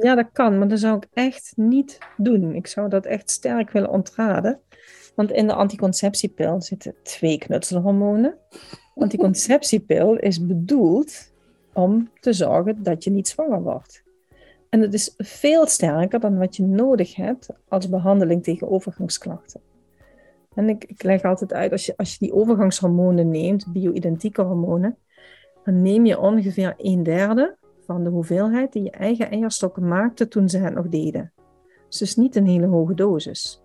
Ja, dat kan, maar dat zou ik echt niet doen. Ik zou dat echt sterk willen ontraden. Want in de anticonceptiepil zitten twee knutselhormonen. Anticonceptiepil is bedoeld om te zorgen dat je niet zwanger wordt. En het is veel sterker dan wat je nodig hebt als behandeling tegen overgangsklachten. En ik, ik leg altijd uit, als je, als je die overgangshormonen neemt, bio-identieke hormonen, dan neem je ongeveer een derde van de hoeveelheid die je eigen eierstokken maakten toen ze het nog deden. Dus niet een hele hoge dosis.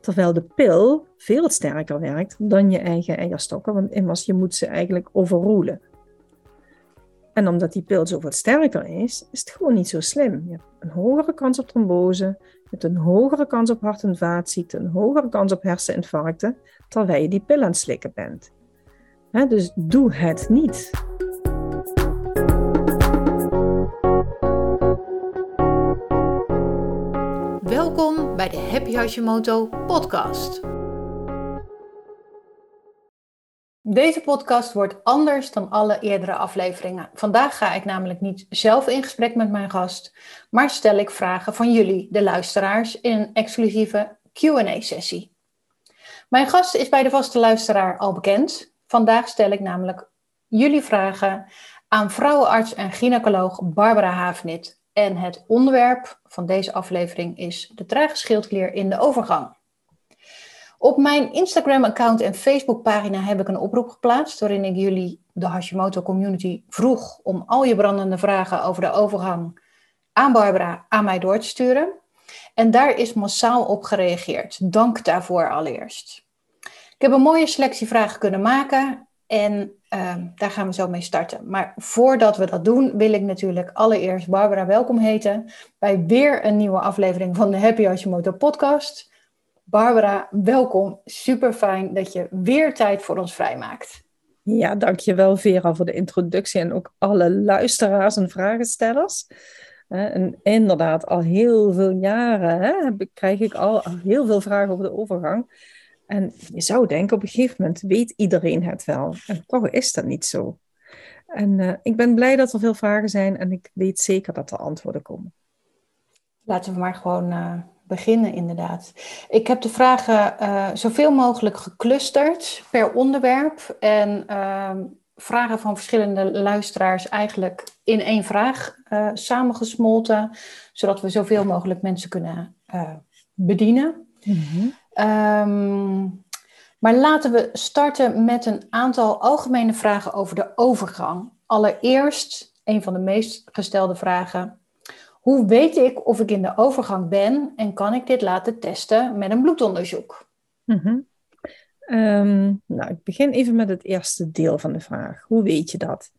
Terwijl de pil veel sterker werkt dan je eigen eierstokken, want immers je moet ze eigenlijk overroelen. En omdat die pil zoveel sterker is, is het gewoon niet zo slim. Je hebt een hogere kans op trombose, je hebt een hogere kans op hart- en vaatziekten, een hogere kans op herseninfarcten, terwijl je die pil aan het slikken bent. dus doe het niet. Welkom bij de Happy Hashimoto podcast. Deze podcast wordt anders dan alle eerdere afleveringen. Vandaag ga ik namelijk niet zelf in gesprek met mijn gast, maar stel ik vragen van jullie, de luisteraars, in een exclusieve QA-sessie. Mijn gast is bij de vaste luisteraar al bekend. Vandaag stel ik namelijk jullie vragen aan vrouwenarts en gynaecoloog Barbara Havenit. En het onderwerp van deze aflevering is de trage schildklier in de overgang. Op mijn Instagram-account en Facebook-pagina heb ik een oproep geplaatst waarin ik jullie, de Hashimoto community, vroeg om al je brandende vragen over de overgang aan Barbara aan mij door te sturen. En daar is massaal op gereageerd. Dank daarvoor allereerst. Ik heb een mooie selectie vragen kunnen maken en Ehm, daar gaan we zo mee starten. Maar voordat we dat doen, wil ik natuurlijk allereerst Barbara welkom heten bij weer een nieuwe aflevering van de Happy Hashimoto podcast. Barbara, welkom. Super fijn dat je weer tijd voor ons vrijmaakt. Ja, dankjewel Vera voor de introductie en ook alle luisteraars en vragenstellers. En inderdaad, al heel veel jaren hè, krijg ik al heel veel vragen over de overgang. En je zou denken, op een gegeven moment weet iedereen het wel. En toch is dat niet zo. En uh, ik ben blij dat er veel vragen zijn en ik weet zeker dat er antwoorden komen. Laten we maar gewoon uh, beginnen, inderdaad. Ik heb de vragen uh, zoveel mogelijk geclusterd per onderwerp. En ehm, vragen van verschillende luisteraars eigenlijk in één vraag samengesmolten. Zodat we zoveel mogelijk mensen kunnen bedienen. Mm -hmm. Um, maar laten we starten met een aantal algemene vragen over de overgang. Allereerst, een van de meest gestelde vragen. Hoe weet ik of ik in de overgang ben en kan ik dit laten testen met een bloedonderzoek? -hmm. um, nou, ik begin even met het eerste deel van de vraag. Hoe weet je dat?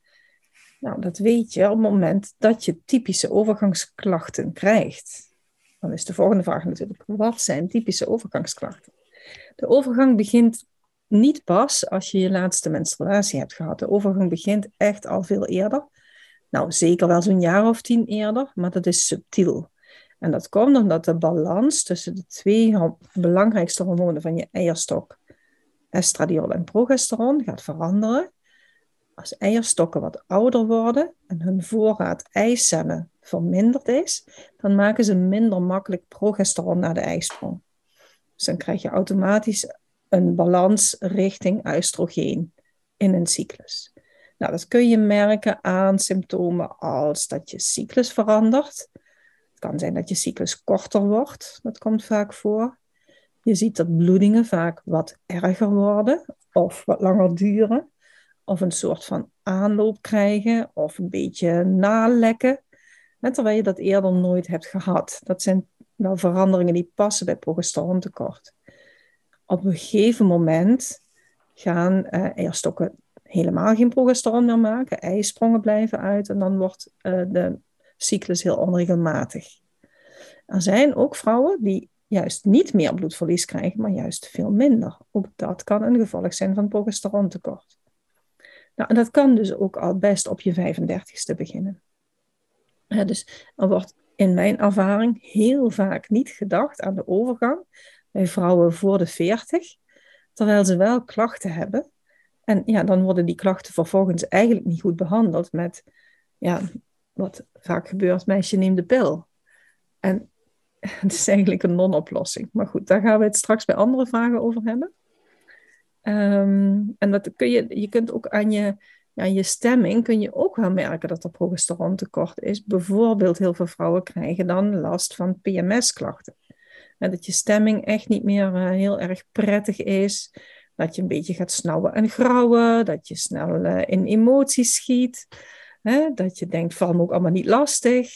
Nou, dat weet je op het moment dat je typische overgangsklachten krijgt. Dan is de volgende vraag natuurlijk, wat zijn typische overgangsklachten? De overgang begint niet pas als je je laatste menstruatie hebt gehad. De overgang begint echt al veel eerder. Nou, zeker wel zo'n jaar of tien eerder, maar dat is subtiel. En dat komt omdat de balans tussen de twee belangrijkste hormonen van je eierstok, estradiol en progesteron, gaat veranderen. Als eierstokken wat ouder worden en hun voorraad eicellen verminderd is, dan maken ze minder makkelijk progesteron naar de ijsprong. Dus dan krijg je automatisch een balans richting oestrogeen in een cyclus. Nou, dat kun je merken aan symptomen als dat je cyclus verandert. Het kan zijn dat je cyclus korter wordt, dat komt vaak voor. Je ziet dat bloedingen vaak wat erger worden of wat langer duren. Of een soort van aanloop krijgen of een beetje nalekken terwijl je dat eerder nooit hebt gehad. Dat zijn wel veranderingen die passen bij progesterontekort. Op een gegeven moment gaan uh, eierstokken helemaal geen progesteron meer maken, eisprongen blijven uit en dan wordt uh, de cyclus heel onregelmatig. Er zijn ook vrouwen die juist niet meer bloedverlies krijgen, maar juist veel minder. Ook dat kan een gevolg zijn van progesterontekort. Nou, en dat kan dus ook al best op je 35ste beginnen dus er wordt in mijn ervaring heel vaak niet gedacht aan de overgang bij vrouwen voor de 40, terwijl ze wel klachten hebben. En ja, dan worden die klachten vervolgens eigenlijk niet goed behandeld met, ja, wat vaak gebeurt, meisje neemt de pil. En het is eigenlijk een non-oplossing. Maar goed, daar gaan we het straks bij andere vragen over hebben. Ehm, en dat kun je, je kunt ook aan je, aan je stemming kun je ook wel merken dat er progesteron tekort is. Bijvoorbeeld heel veel vrouwen krijgen dan last van PMS-klachten. En dat je stemming echt niet meer eh, heel erg prettig is. Dat je een beetje gaat snauwen en grauwen. Dat je snel uh, in emoties schiet. Hè? Dat je denkt, val ook allemaal niet lastig.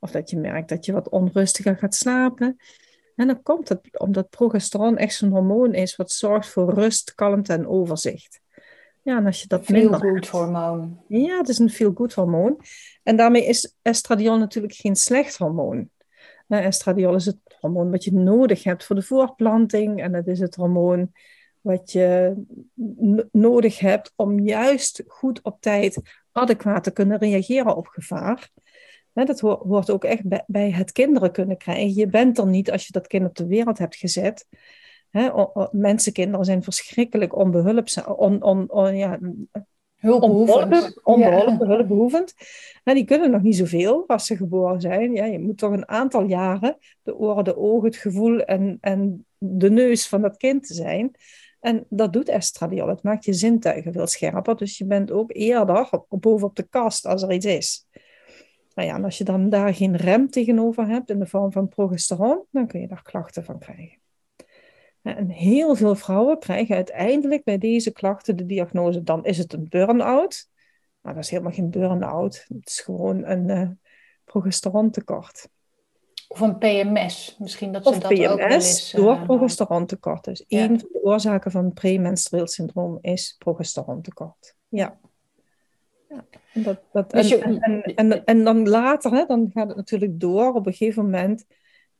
Of dat je merkt dat je wat onrustiger gaat slapen. En dan komt het omdat progesteron echt zo'n hormoon is wat zorgt voor rust, kalmte en overzicht. Ja, en als je dat feel good hormoon. Ja, het is een feel good hormoon. En daarmee is estradiol natuurlijk geen slecht hormoon. Estradiol is het hormoon wat je nodig hebt voor de voortplanting. En het is het hormoon wat je nodig hebt om juist goed op tijd adequaat te kunnen reageren op gevaar. dat hoort ook echt bij, het kinderen kunnen krijgen. Je bent er niet als je dat kind op de wereld hebt gezet. Mensenkinderen zijn verschrikkelijk onbehulpzaam, on, on, ja, hulpbehoevend. Onbeholpen, ja. hulpbehoevend. Nou, die kunnen nog niet zoveel als ze geboren zijn. Ja, je moet toch een aantal jaren de oren, de ogen, het gevoel en, en de neus van dat kind zijn. En dat doet estradiol. Het maakt je zintuigen veel scherper. Dus je bent ook eerder op, bovenop de kast als er iets is. Nou ja, en als je dan daar geen rem tegenover hebt in de vorm van progesteron, dan kun je daar klachten van krijgen. En heel veel vrouwen krijgen uiteindelijk bij deze klachten de diagnose, dan is het een burn-out. Maar dat is helemaal geen burn-out. Het is gewoon een uh, progesterontekort. Of een PMS, misschien dat ze of dat PMS ook wel eens... door uh, progesterontekort. Dus ja. een van de oorzaken van premenstrueel syndroom is progesterontekort. Ja. ja. Dat, dat, dus je, en, en, en, en, dan later, hè, dan gaat het natuurlijk door. Op een gegeven moment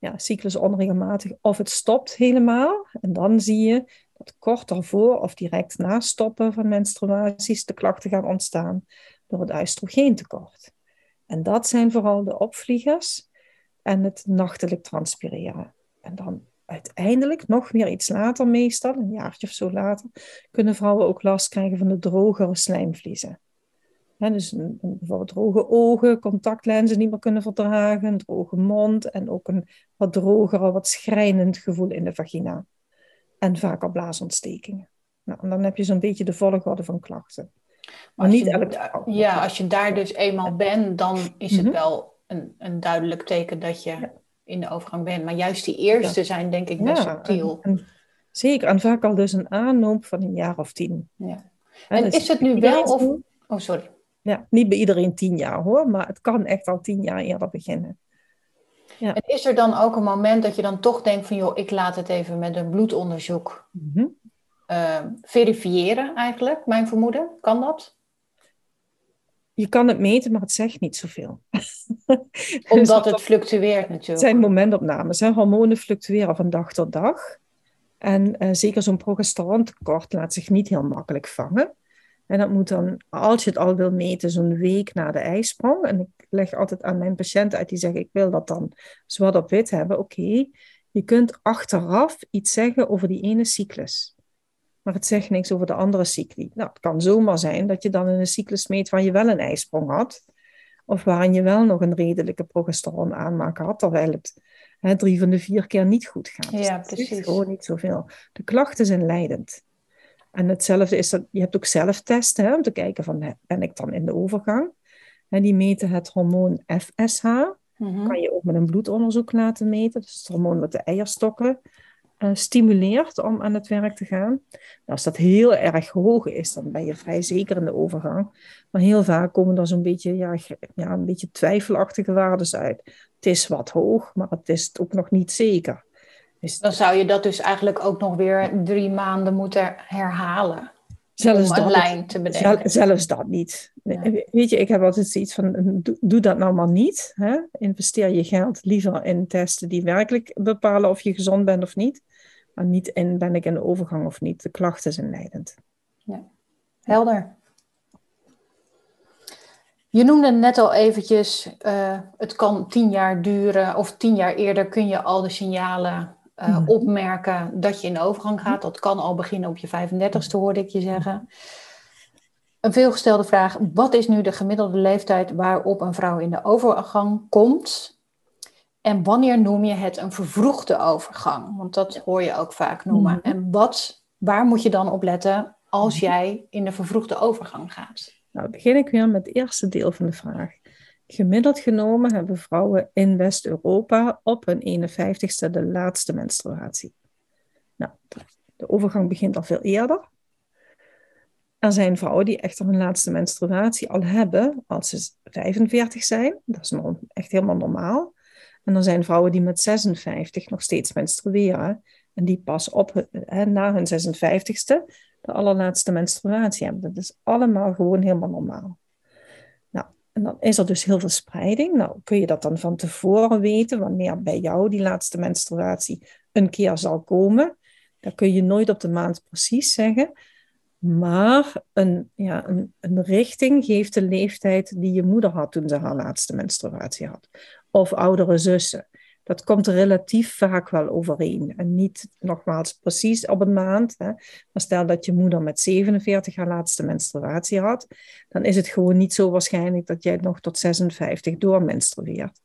ja, cyclus onregelmatig of het stopt helemaal. En dan zie je dat kort daarvoor of direct na stoppen van menstruaties de klachten gaan ontstaan door het oestrogeentekort. En dat zijn vooral de opvliegers en het nachtelijk transpireren. En dan uiteindelijk, nog weer iets later meestal, een jaartje of zo later, kunnen vrouwen ook last krijgen van de drogere slijmvliezen dus een, bijvoorbeeld droge ogen, contactlenzen niet meer kunnen verdragen, een droge mond en ook een wat drogere, wat schrijnend gevoel in de vagina. En vaak al blaasontstekingen. Nou, en dan heb je zo'n beetje de volgorde van klachten. Maar, niet elke Ja, als je daar dus eenmaal bent, dan is het mhm. wel een, een duidelijk teken dat je in de overgang bent. Maar juist die eerste zijn denk ik best subtiel. zeker, en vaak al dus een aanloop van een jaar of tien. Ja. En, dus is het nu wel of... Oh, sorry. Ja, niet bij iedereen tien jaar hoor, maar het kan echt al tien jaar eerder beginnen. Ja. En is er dan ook een moment dat je dan toch denkt van joh, ik laat het even met een bloedonderzoek mhm. eh, verifiëren eigenlijk, mijn vermoeden? Kan dat? Je kan het meten, maar het zegt niet zoveel. Omdat het fluctueert natuurlijk. Het zijn momentopnames. Hè? Hormonen fluctueren van dag tot dag. En uh, zeker zo'n progesterontekort laat zich niet heel makkelijk vangen. En dat moet dan, als je het al wil meten, zo'n week na de ijsprong. En ik leg altijd aan mijn patiënten uit die zeggen, ik wil dat dan zwart op wit hebben. Oké, je kunt achteraf iets zeggen over die ene cyclus. Maar het zegt niks over de andere cycli. Nou, het kan zomaar zijn dat je dan in een cyclus meet waar je wel een ijsprong had. Of waarin je wel nog een redelijke progesteron aanmaak had, terwijl het hè, drie van de vier keer niet goed gaat. Ja, dus precies. gewoon niet zoveel. De klachten zijn leidend. En hetzelfde is dat je hebt ook zelftesten hè, om te kijken van ben ik dan in de overgang. En die meten het hormoon FSH. Mm Kan je ook met een bloedonderzoek laten meten. Dat is het hormoon wat de eierstokken uh, stimuleert om aan het werk te gaan. Nou, als dat heel erg hoog is, dan ben je vrij zeker in de overgang. Maar heel vaak komen er zo'n beetje, ja, ja, een beetje twijfelachtige waarden uit. Het is wat hoog, maar het is ook nog niet zeker. Dan zou je dat dus eigenlijk ook nog weer drie maanden moeten herhalen. Zelfs om een dat, lijn te bedenken. Zelfs dat niet. Weet je, ik heb altijd zoiets van, doe, doe dat nou maar niet. Hè? Investeer je geld liever in testen die werkelijk bepalen of je gezond bent of niet. Maar niet in, ben ik in de overgang of niet. De klachten zijn leidend. Ja. Helder. Je noemde net al eventjes, uh, het kan tien jaar duren of tien jaar eerder kun je al de signalen uh, opmerken dat je in de overgang gaat. Dat kan al beginnen op je 35ste, hoorde ik je zeggen. Een veelgestelde vraag: wat is nu de gemiddelde leeftijd waarop een vrouw in de overgang komt? En wanneer noem je het een vervroegde overgang? Want dat hoor je ook vaak noemen. Mhm. En wat, waar moet je dan op letten als jij in de vervroegde overgang gaat? Nou, begin ik weer met het eerste deel van de vraag. Gemiddeld genomen hebben vrouwen in West-Europa op hun 51ste de laatste menstruatie. Nou, de overgang begint al veel eerder. Er zijn vrouwen die echt hun laatste menstruatie al hebben als ze 45 zijn. Dat is echt helemaal normaal. En er zijn vrouwen die met 56 nog steeds menstrueren. En die pas op hè, na hun 56ste de allerlaatste menstruatie hebben. Dat is allemaal gewoon helemaal normaal. En dan is er dus heel veel spreiding. Nou, kun je dat dan van tevoren weten, wanneer bij jou die laatste menstruatie een keer zal komen? Dat kun je nooit op de maand precies zeggen. Maar een, ja, een, een richting geeft de leeftijd die je moeder had toen ze haar laatste menstruatie had. Of oudere zussen. Dat komt relatief vaak wel overeen. En niet nogmaals precies op een maand. Hè. Maar stel dat je moeder met 47 haar laatste menstruatie had. Dan is het gewoon niet zo waarschijnlijk dat jij nog tot 56 doormenstrueert.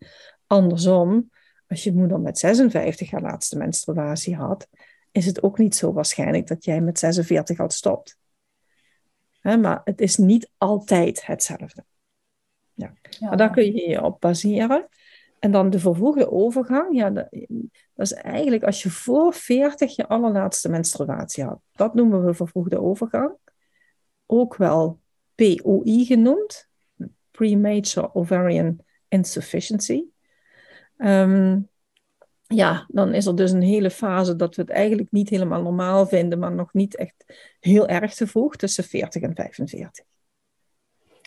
Andersom, als je moeder met 56 haar laatste menstruatie had. Is het ook niet zo waarschijnlijk dat jij met 46 al stopt. Hè, maar het is niet altijd hetzelfde. Ja. Ja. Maar daar kun je je op baseren. En dan de vervroegde overgang, ja, dat, is eigenlijk als je voor 40 je allerlaatste menstruatie had. Dat noemen we vervroegde overgang. Ook wel POI genoemd, Premature Ovarian Insufficiency. Ehm, ja, dan is er dus een hele fase dat we het eigenlijk niet helemaal normaal vinden, maar nog niet echt heel erg te vroeg, tussen 40 en 45.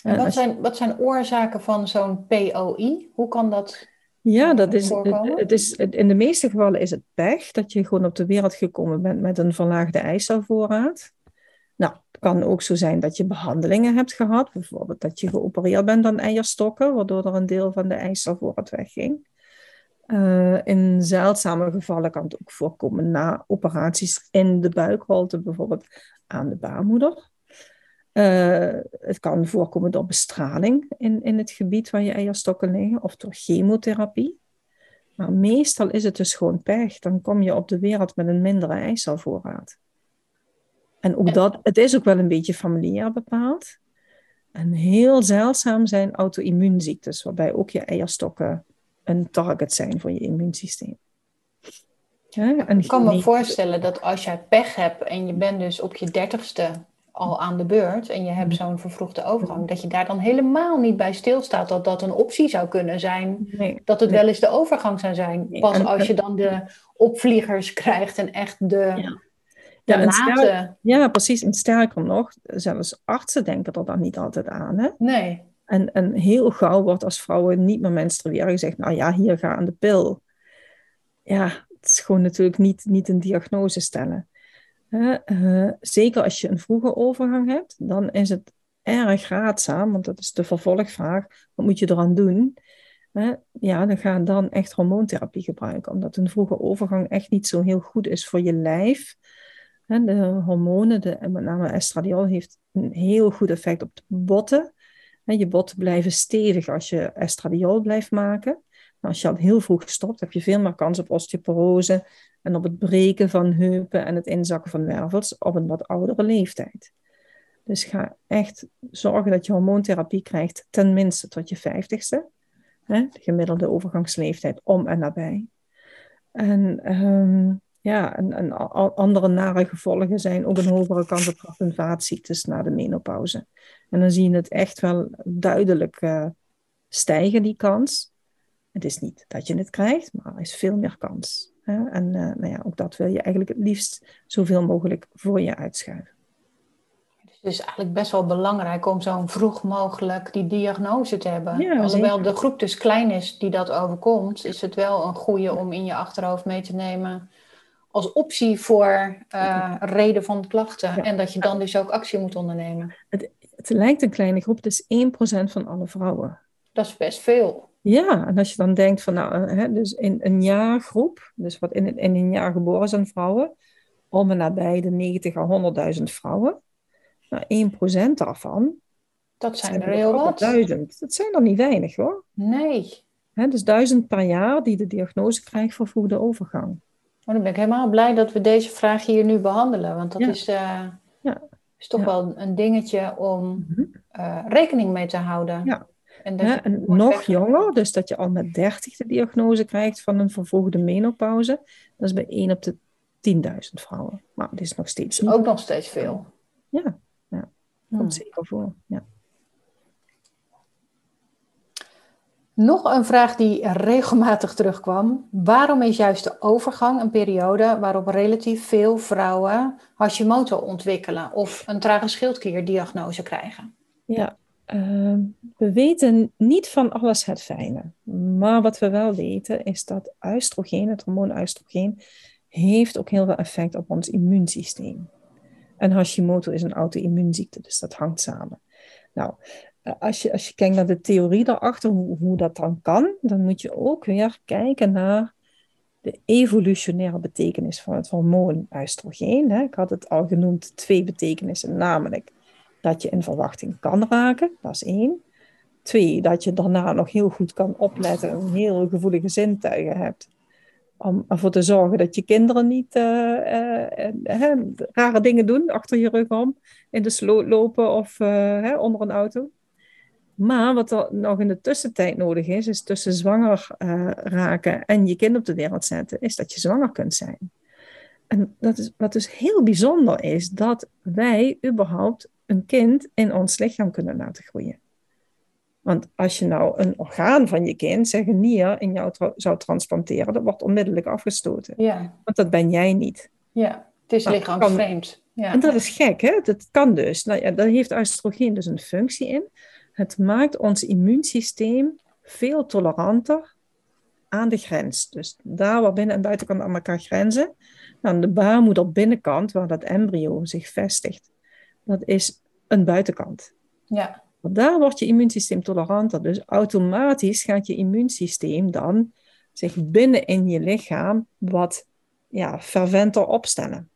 En wat, zijn, wat zijn oorzaken van zo'n POI? Hoe kan dat Ja, dat is, het is, in de meeste gevallen is het pech dat je gewoon op de wereld gekomen bent met een verlaagde eicelvoorraad. Nou, het kan ook zo zijn dat je behandelingen hebt gehad, bijvoorbeeld dat je geopereerd bent aan eierstokken, waardoor er een deel van de eicelvoorraad wegging. Uh, in zeldzame gevallen kan het ook voorkomen na operaties in de buikholte, bijvoorbeeld aan de baarmoeder. Uh, het kan voorkomen door bestraling in, in het gebied waar je eierstokken liggen of door chemotherapie. Maar meestal is het dus gewoon pech. Dan kom je op de wereld met een mindere eicelvoorraad. En ook dat, het is ook wel een beetje familiair bepaald. En heel zeldzaam zijn auto-immuunziektes, waarbij ook je eierstokken een target zijn voor je immuunsysteem. Ja, ik kan me voorstellen dat als jij pech hebt en je bent dus op je dertigste al aan de beurt en je hebt zo'n vervroegde overgang, dat je daar dan helemaal niet bij stilstaat dat dat een optie zou kunnen zijn, nee, dat het nee. wel eens de overgang zou zijn. Pas als je dan de opvliegers krijgt en echt de, Ja. de Ja, sterk- ja, precies. En sterker nog, zelfs artsen denken er dan niet altijd aan. Hè? Nee, En, en heel gauw wordt als vrouwen niet meer menstrueren gezegd, nou ja, hier ga aan de pil. Ja, het is gewoon natuurlijk niet, niet een diagnose stellen. Eh, zeker als je een vroege overgang hebt, dan is het erg raadzaam, want dat is de vervolgvraag, wat moet je eraan doen? Hè, ja, dan ga dan echt hormoontherapie gebruiken, omdat een vroege overgang echt niet zo heel goed is voor je lijf. De hormonen, de, met name estradiol, heeft een heel goed effect op de botten. Je botten blijven stevig als je estradiol blijft maken. Maar als je al heel vroeg stopt, heb je veel meer kans op osteoporose en op het breken van heupen en het inzakken van wervels op een wat oudere leeftijd. Dus ga echt zorgen dat je hormoontherapie krijgt, tenminste tot je vijftigste. Hè, de gemiddelde overgangsleeftijd om en nabij. En ehm, ja, en, andere nare gevolgen zijn ook een hogere kans op hart- na de menopauze. En dan zie je het echt wel duidelijk eh, stijgen, die kans. Het is niet dat je het krijgt, maar er is veel meer kans. En eh, nou ja, ook dat wil je eigenlijk het liefst zoveel mogelijk voor je uitschuiven. dus het is eigenlijk best wel belangrijk om zo vroeg mogelijk die diagnose te hebben. Ja, Alhoewel de groep dus klein is die dat overkomt, is het wel een goede om in je achterhoofd mee te nemen als optie voor eh, reden van klachten. Ja. En dat je dan dus ook actie moet ondernemen. Het lijkt een kleine groep, het is 1% van alle vrouwen. Dat is best veel. Ja, en als je dan denkt van, nou, eh, hè, dus in een jaargroep, dus wat in, in een jaar geboren zijn vrouwen, om en nabij de 90 à 100.000 vrouwen. Nou, 1% daarvan Dat zijn zijn er heel wat. 100.000. Dat zijn er niet weinig hoor. Nee. Hè, dus duizend per jaar die de diagnose krijgt vervoegde overgang. Oh, dan ben ik helemaal blij dat we deze vraag hier nu behandelen. Want dat is, uh, ja. is toch wel een dingetje om mhm. uh, rekening mee te houden. Ja. En, nog jonger, dus dat je al met 30 de diagnose krijgt van een vervolgde menopauze. Dat is bij 1 op de 10.000 vrouwen. Maar dat is nog steeds. Ook nog steeds veel. Ja, ja. komt hmm. zeker voor. Ja. Nog een vraag die regelmatig terugkwam. Waarom is juist de overgang een periode waarop relatief veel vrouwen Hashimoto ontwikkelen of een trage schildklierdiagnose krijgen? Ja, ehm, we weten niet van alles het fijne. Maar wat we wel weten is dat oestrogeen, het hormoon oestrogeen, heeft ook heel veel effect op ons immuunsysteem. En Hashimoto is een auto-immuunziekte, dus dat hangt samen. Nou, eh, als je, als je kijkt naar de theorie daarachter, hoe, hoe dat dan kan, dan moet je ook weer kijken naar de evolutionaire betekenis van het hormoon oestrogeen. Ik had het al genoemd, twee betekenissen, namelijk dat je in verwachting kan raken, dat is één. Twee, dat je daarna nog heel goed kan opletten en heel gevoelige zintuigen hebt om ervoor te zorgen dat je kinderen niet uh, uh, rare dingen doen achter je rug om, in de sloot lopen of onder een auto. Maar wat er nog in de tussentijd nodig is, is tussen zwanger raken en je kind op de wereld zetten, is dat je zwanger kunt zijn. En dat is, wat dus heel bijzonder is, dat wij überhaupt een kind in ons lichaam kunnen laten groeien. Want als je nou een orgaan van je kind, zeg een nier, in jou zou transplanteren, dat wordt onmiddellijk afgestoten. Ja. Want dat ben jij niet. Ja, het is lichaamsvreemd. Ja. En dat is gek, hè? Dat kan dus. Nou ja, daar heeft oestrogeen dus een functie in. Het maakt ons immuunsysteem veel toleranter aan de grens. Dus daar waar binnen- en buitenkant aan elkaar grenzen. Nou, de baarmoeder binnenkant, waar dat embryo zich vestigt, dat is een buitenkant. Ja. Want daar wordt je immuunsysteem toleranter. Dus automatisch gaat je immuunsysteem dan zich binnen in je lichaam wat ja, ferventer opstellen.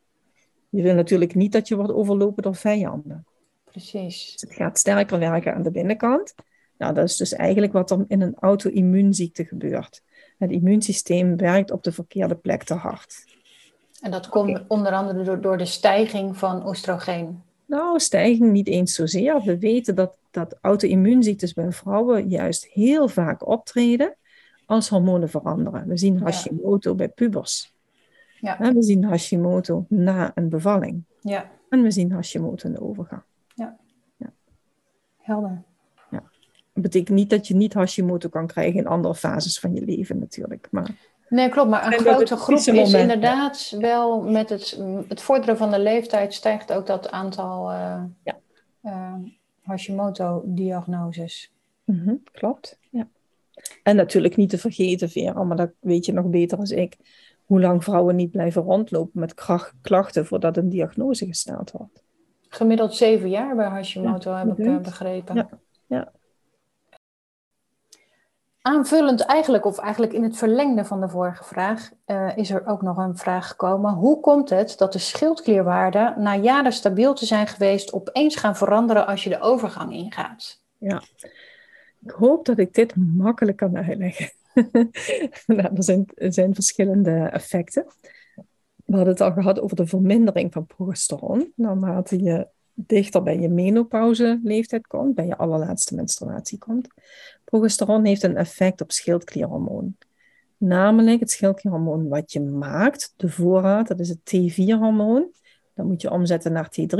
Je wil natuurlijk niet dat je wordt overlopen door vijanden. Precies. Dus het gaat sterker werken aan de binnenkant. Nou, dat is dus eigenlijk wat er in een auto-immuunziekte gebeurt. Het immuunsysteem werkt op de verkeerde plek te hard. En dat komt onder andere door, door de stijging van oestrogeen. Nou, stijging niet eens zozeer. We weten dat, dat auto-immuunziektes bij vrouwen juist heel vaak optreden als hormonen veranderen. We zien Hashimoto bij pubers. Ja. we zien Hashimoto na een bevalling. Ja. En we zien Hashimoto in de overgang. Ja. ja. Helder. Ja. Dat betekent niet dat je niet Hashimoto kan krijgen in andere fases van je leven natuurlijk. Maar Nee, klopt. Maar een grote groep is inderdaad wel met het, het vorderen van de leeftijd stijgt ook dat aantal uh, ja. uh, Hashimoto-diagnoses. Mm klopt, ja. En natuurlijk niet te vergeten, Vera, maar dat weet je nog beter als ik, hoe lang vrouwen niet blijven rondlopen met klachten voordat een diagnose gesteld wordt. Gemiddeld zeven jaar bij Hashimoto, heb ik uh, begrepen. Ja, ja. Aanvullend eigenlijk, of eigenlijk in het verlengde van de vorige vraag, uh, is er ook nog een vraag gekomen. Hoe komt het dat de schildklierwaarden na jaren stabiel te zijn geweest opeens gaan veranderen als je de overgang ingaat? Ja, ik hoop dat ik dit makkelijk kan uitleggen. nou, er, zijn, zijn verschillende effecten. We hadden het al gehad over de vermindering van progesteron. Naarmate je dichter bij je menopauze leeftijd komt, bij je allerlaatste menstruatie komt. Progesteron heeft een effect op schildklierhormoon. Namelijk het schildklierhormoon wat je maakt, de voorraad, dat is het T4-hormoon. Dat moet je omzetten naar T3.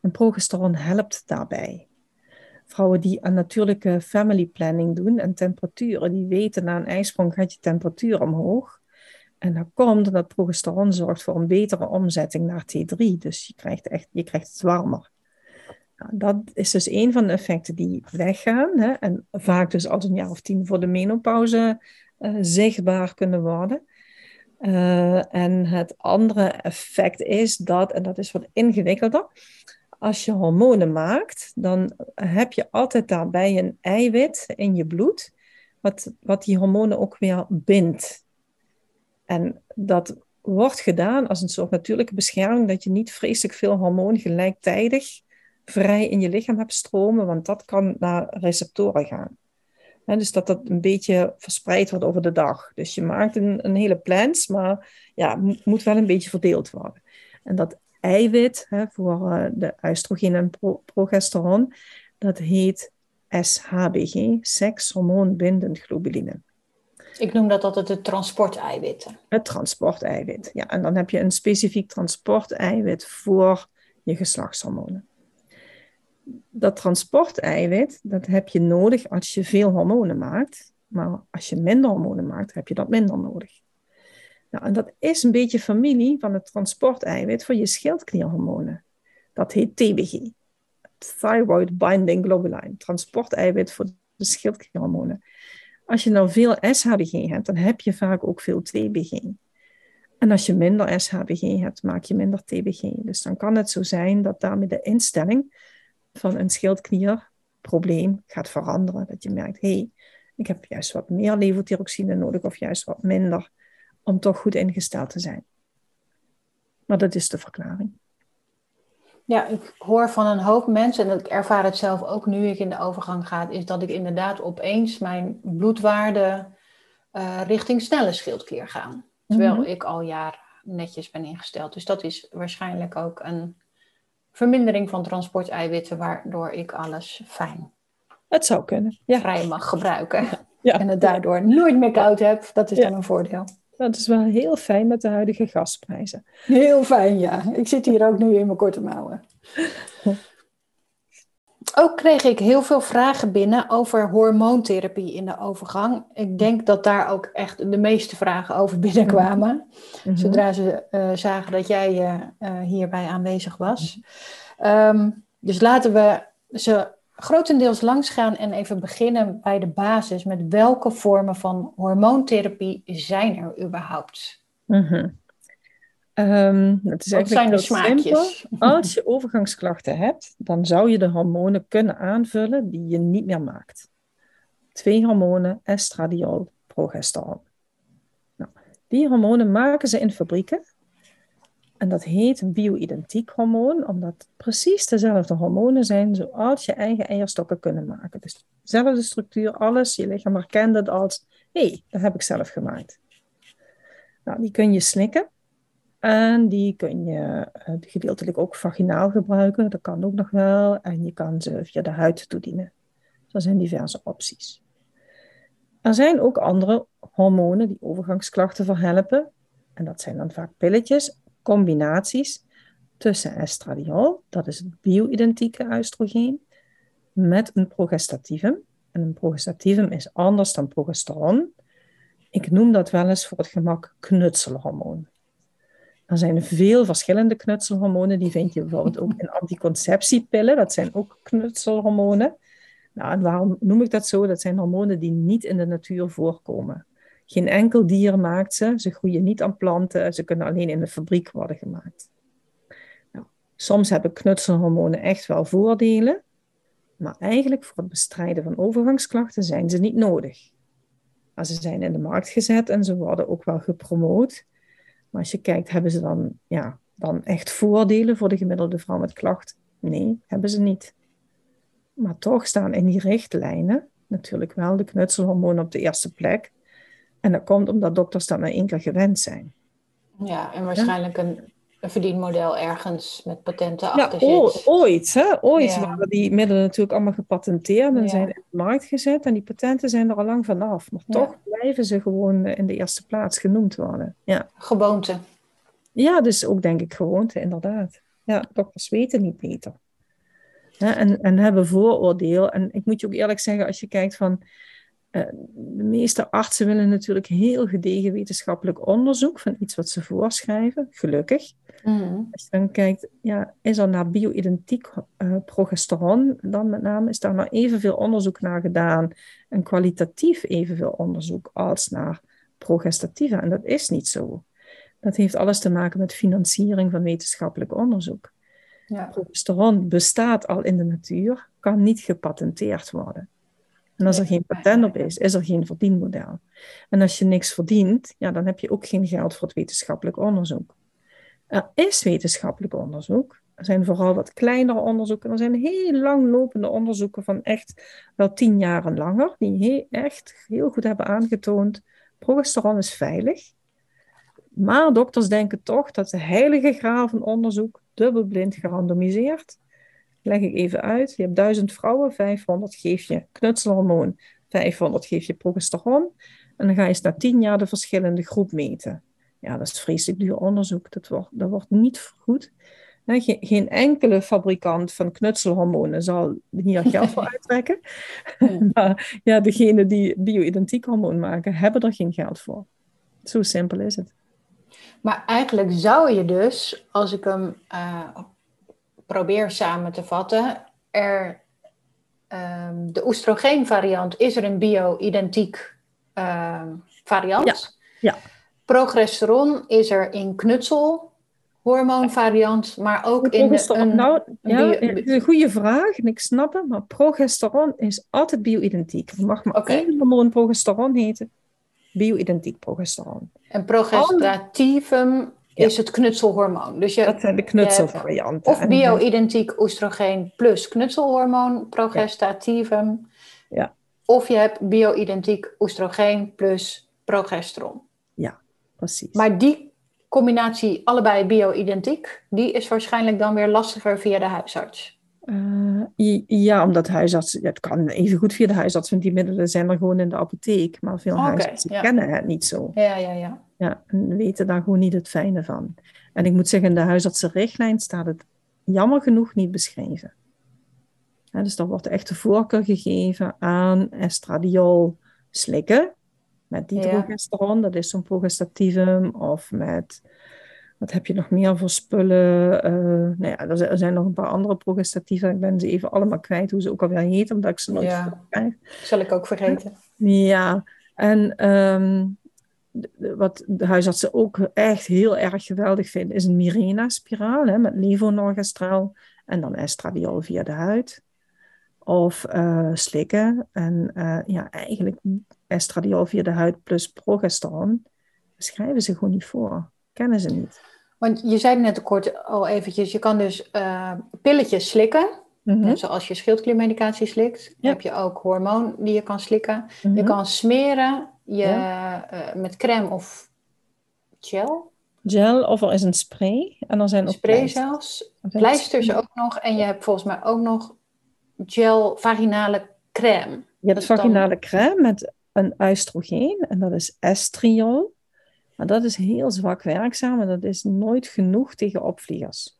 En progesteron helpt daarbij. Vrouwen die een natuurlijke family planning doen en temperaturen, die weten na een ijsprong gaat je temperatuur omhoog. En dat komt omdat progesteron zorgt voor een betere omzetting naar T3. Dus je krijgt, echt, je krijgt het warmer. Dat is dus een van de effecten die weggaan. Hè, en vaak dus als een jaar of tien voor de menopauze uh, zichtbaar kunnen worden. Uh, en het andere effect is dat, en dat is wat ingewikkelder, als je hormonen maakt, dan heb je altijd daarbij een eiwit in je bloed, wat, wat die hormonen ook weer bindt. En dat wordt gedaan als een soort natuurlijke bescherming, dat je niet vreselijk veel hormoon gelijktijdig vrij in je lichaam hebt stromen, want dat kan naar receptoren gaan. dus dat dat een beetje verspreid wordt over de dag. Dus je maakt een, een hele plans, maar ja, moet wel een beetje verdeeld worden. En dat eiwit voor uh, de oestrogeen en progesteron, dat heet SHBG, sekshormoonbindend globuline. Ik noem dat altijd het transporteiwitten. Het transporteiwit, ja. En dan heb je een specifiek transporteiwit voor je geslachtshormonen. Dat transporteiwit, dat heb je nodig als je veel hormonen maakt. Maar als je minder hormonen maakt, heb je dat minder nodig. Nou, en dat is een beetje familie van het transporteiwit voor je schildklierhormonen. Dat heet TBG. Thyroid Binding Globulin. Transporteiwit voor de schildklierhormonen. Als je nou veel SHBG hebt, dan heb je vaak ook veel TBG. En als je minder SHBG hebt, maak je minder TBG. Dus dan kan het zo zijn dat daarmee de instelling van een schildklierprobleem gaat veranderen. Dat je merkt, hé, hey, ik heb juist wat meer levothyroxine nodig of juist wat minder om toch goed ingesteld te zijn. Maar dat is de verklaring. Ja, ik hoor van een hoop mensen, en ik ervaar het zelf ook nu ik in de overgang ga, is dat ik inderdaad opeens mijn bloedwaarde uh, richting snelle schildklier gaan. Terwijl mhm. ik al jaren netjes ben ingesteld. Dus dat is waarschijnlijk ook een vermindering van transporteiwitten, waardoor ik alles fijn het zou kunnen. Ja. vrij mag gebruiken. Ja. En het daardoor nooit meer koud heb. Dat is dan een voordeel. Dat is wel heel fijn met de huidige gasprijzen. Heel fijn, ja. Ik zit hier ook nu in mijn korte mouwen. Ook kreeg ik heel veel vragen binnen over hormoontherapie in de overgang. Ik denk dat daar ook echt de meeste vragen over binnenkwamen. Mhm. Zodra ze uh, zagen dat jij uh, hierbij aanwezig was. Um, dus laten we ze grotendeels langs gaan en even beginnen bij de basis. Met welke vormen van hormoontherapie zijn er überhaupt? Mm -hmm. Um, het is Wat zijn de smaakjes? Als je overgangsklachten hebt, dan zou je de hormonen kunnen aanvullen die je niet meer maakt. Twee hormonen, estradiol, progesteron. Nou, die hormonen maken ze in fabrieken en dat heet bio-identiek hormoon, omdat het precies dezelfde hormonen zijn zoals je eigen eierstokken kunnen maken. Dus dezelfde structuur, alles. Je lichaam herkent het als, hé, hey, dat heb ik zelf gemaakt. Nou, die kun je slikken. En die kun je uh, gedeeltelijk ook vaginaal gebruiken. Dat kan ook nog wel. En je kan ze via de huid toedienen. er zijn diverse opties. Er zijn ook andere hormonen die overgangsklachten verhelpen. En dat zijn dan vaak pilletjes combinaties tussen estradiol, dat is het bio-identieke oestrogeen, met een progestativum. En een progestativum is anders dan progesteron. Ik noem dat wel eens voor het gemak knutselhormoon. Er zijn veel verschillende knutselhormonen. Die vind je bijvoorbeeld ook in anticonceptiepillen. Dat zijn ook knutselhormonen. Nou, en waarom noem ik dat zo? Dat zijn hormonen die niet in de natuur voorkomen. Geen enkel dier maakt ze. Ze groeien niet aan planten. Ze kunnen alleen in de fabriek worden gemaakt. Nou, soms hebben knutselhormonen echt wel voordelen. Maar eigenlijk voor het bestrijden van overgangsklachten zijn ze niet nodig. Maar ze zijn in de markt gezet en ze worden ook wel gepromoot. Maar als je kijkt, hebben ze dan, ja, dan echt voordelen voor de gemiddelde vrouw met klacht? Nee, hebben ze niet. Maar toch staan in die richtlijnen natuurlijk wel de knutselhormonen op de eerste plek. En dat komt omdat dokters dat maar één keer gewend zijn. Ja, en waarschijnlijk een, een verdienmodel ergens met patenten achter zit. ooit, hè? Ooit waren die middelen natuurlijk allemaal gepatenteerd en zijn in de markt gezet. En die patenten zijn er al lang vanaf. Maar toch blijven ze gewoon in de eerste plaats genoemd worden. Ja. Gewoonte. Ja, dus ook denk ik gewoonte, inderdaad. Ja, dokters weten niet beter. en, en hebben vooroordeel. En ik moet je ook eerlijk zeggen, als je kijkt van de meeste artsen willen natuurlijk heel gedegen wetenschappelijk onderzoek van iets wat ze voorschrijven, gelukkig. Mm. Als je dan kijkt, ja, is er naar bio-identiek uh, progesteron dan met name, is daar nou evenveel onderzoek naar gedaan en kwalitatief evenveel onderzoek als naar progestatieve? En dat is niet zo. Dat heeft alles te maken met financiering van wetenschappelijk onderzoek. Ja. Progesteron bestaat al in de natuur, kan niet gepatenteerd worden. En als er geen patent op is, is er geen verdienmodel. En als je niks verdient, ja, dan heb je ook geen geld voor het wetenschappelijk onderzoek. Er is wetenschappelijk onderzoek, Er zijn vooral wat kleinere onderzoeken. Er zijn heel langlopende onderzoeken van echt wel tien jaren langer, die heel, echt heel goed hebben aangetoond, progesteron is veilig. Maar dokters denken toch dat de heilige graal van onderzoek, dubbelblind gerandomiseerd, leg ik even uit. Je hebt duizend vrouwen, 500 geef je knutselhormoon, 500 geef je progesteron. En dan ga je eens na tien jaar de verschillende groep meten. Ja, dat is vreselijk duur onderzoek. Dat wordt, dat wordt niet goed. geen enkele fabrikant van knutselhormonen zal hier geld voor uittrekken. maar ja, degenen die bio-identiek hormoon maken, hebben er geen geld voor. Zo simpel is het. Maar eigenlijk zou je dus, als ik hem uh, probeer samen te vatten, er um, de oestrogeenvariant is er een bio-identiek uh, variant. Ja. ja. Progesteron is er in knutselhormoonvariant, maar ook in de, een, nou, ja, een goede vraag en ik snap het, maar progesteron is altijd bio-identiek. Mag maar okay. één hormoon progesteron heten, bio-identiek progesteron. En progestativum is het knutselhormoon. Dus je, dat zijn de knutselvarianten. Of bio-identiek oestrogeen plus knutselhormoon, progestativum. Ja. Of je hebt bio-identiek oestrogeen plus progesteron. Ja, precies. Maar die combinatie, allebei bio-identiek, die is waarschijnlijk dan weer lastiger via de huisarts. Uh, ja, omdat huisartsen, het kan even goed via de huisarts, want die middelen zijn er gewoon in de apotheek. Maar veel okay, huisartsen kennen het niet zo. Ja, ja, ja. Ja, en weten daar gewoon niet het fijne van. En ik moet zeggen, in de huisartsenrichtlijn staat het jammer genoeg niet beschreven. dus dan wordt echt de voorkeur gegeven aan estradiol slikken met dihydrogesteron, dat is zo'n progestativum, of met, wat heb je nog meer voor spullen? Uh, nou ja, er zijn nog een paar andere progestatieven, ik ben ze even allemaal kwijt, hoe ze ook alweer heten, omdat ik ze nooit ja. krijg. Zal ik ook vergeten. Ja, en um, wat de huisartsen ook echt heel erg geweldig vinden, is een Mirena-spiraal met levonorgestrel en dan estradiol via de huid. Of uh, slikken. En uh, ja, eigenlijk estradiol via de huid plus progesteron schrijven ze gewoon niet voor. Kennen ze niet. Want je zei net kort al eventjes, je kan dus uh, pilletjes slikken. Mm -hmm. Zoals je schildkliermedicatie slikt, ja. heb je ook hormoon die je kan slikken. Mm -hmm. Je mhm. kan smeren je, ja. uh, met crème of gel. Gel of er is een spray. En er zijn ook spray zelfs. Pleisters ook nog. En je hebt volgens mij ook nog gel vaginale crème. Je hebt vaginale dan... crème met een oestrogeen. En dat is estriol. Maar dat is heel zwak werkzaam. En dat is nooit genoeg tegen opvliegers.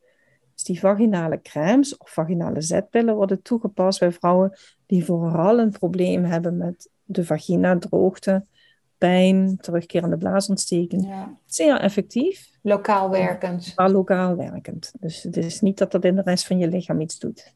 Dus die vaginale crèmes of vaginale zetpillen worden toegepast bij vrouwen die vooral een probleem hebben met de vagina, droogte, pijn, terugkerende blaasontsteking. Ja. Zeer effectief. Lokaal werkend. Maar lokaal werkend. Dus het is niet dat dat in de rest van je lichaam iets doet.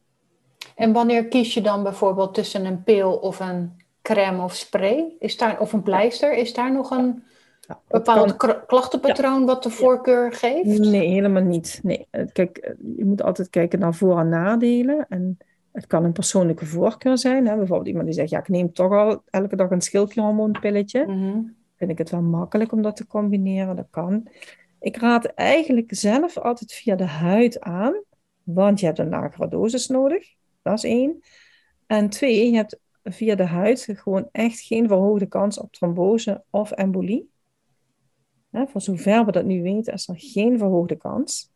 En wanneer kies je dan bijvoorbeeld tussen een pil of een crème of spray? Is daar, of een pleister? Is daar nog een ja, bepaald kan... klachtenpatroon wat de voorkeur geeft? Nee, helemaal niet. Nee. Kijk, je moet altijd kijken naar voor- en nadelen. En het kan een persoonlijke voorkeur zijn. Hè? Bijvoorbeeld iemand die zegt, ja, ik neem toch al elke dag een schildklierhormoonpilletje. Mm Vind ik het wel makkelijk om dat te combineren. Dat kan. Ik raad eigenlijk zelf altijd via de huid aan. Want je hebt een lagere dosis nodig. Dat is één. En twee, je hebt via de huid gewoon echt geen verhoogde kans op trombose of embolie. voor zover we dat nu weten, is er geen verhoogde kans.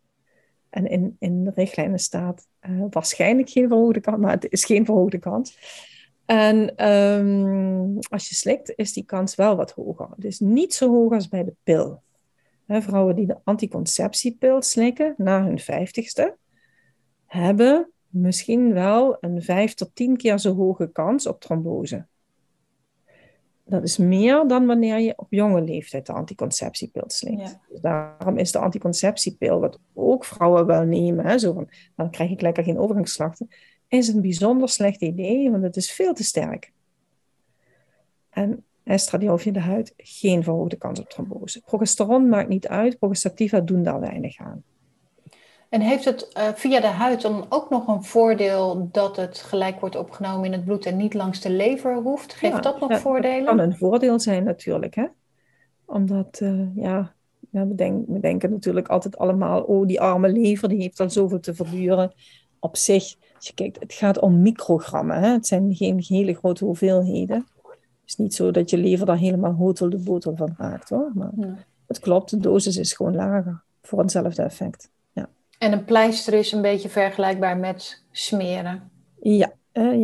En in, in de richtlijnen staat uh, waarschijnlijk geen verhoogde kans, maar het is geen verhoogde kans. En um, als je slikt, is die kans wel wat hoger. Dus niet zo hoog als bij de pil. vrouwen die de anticonceptiepil slikken na hun vijftigste, hebben misschien wel een vijf tot tien keer zo hoge kans op trombose. Dat is meer dan wanneer je op jonge leeftijd de anticonceptiepil slikt. Ja. Dus daarom is de anticonceptiepil, wat ook vrouwen wel nemen, hè, zo van, dan krijg ik lekker geen overgangsslachten, is een bijzonder slecht idee, want het is veel te sterk. En estradiol via de huid, geen verhoogde kans op trombose. Progesteron maakt niet uit, progestativa doen daar weinig aan. En heeft het uh, via de huid dan ook nog een voordeel dat het gelijk wordt opgenomen in het bloed en niet langs de lever hoeft? Geeft dat nog voordelen? Dat kan een voordeel zijn natuurlijk, hè? Omdat, uh, ja, we, denken, we denken natuurlijk altijd allemaal, oh die arme lever, die heeft al zoveel te verduren. Op zich, als je kijkt, het gaat om microgrammen. Hè? Het zijn geen hele grote hoeveelheden. Het is niet zo dat je lever daar helemaal hotel de botel van raakt hoor. Maar het klopt, de dosis is gewoon lager voor hetzelfde effect. En een pleister is een beetje vergelijkbaar met smeren. Ja,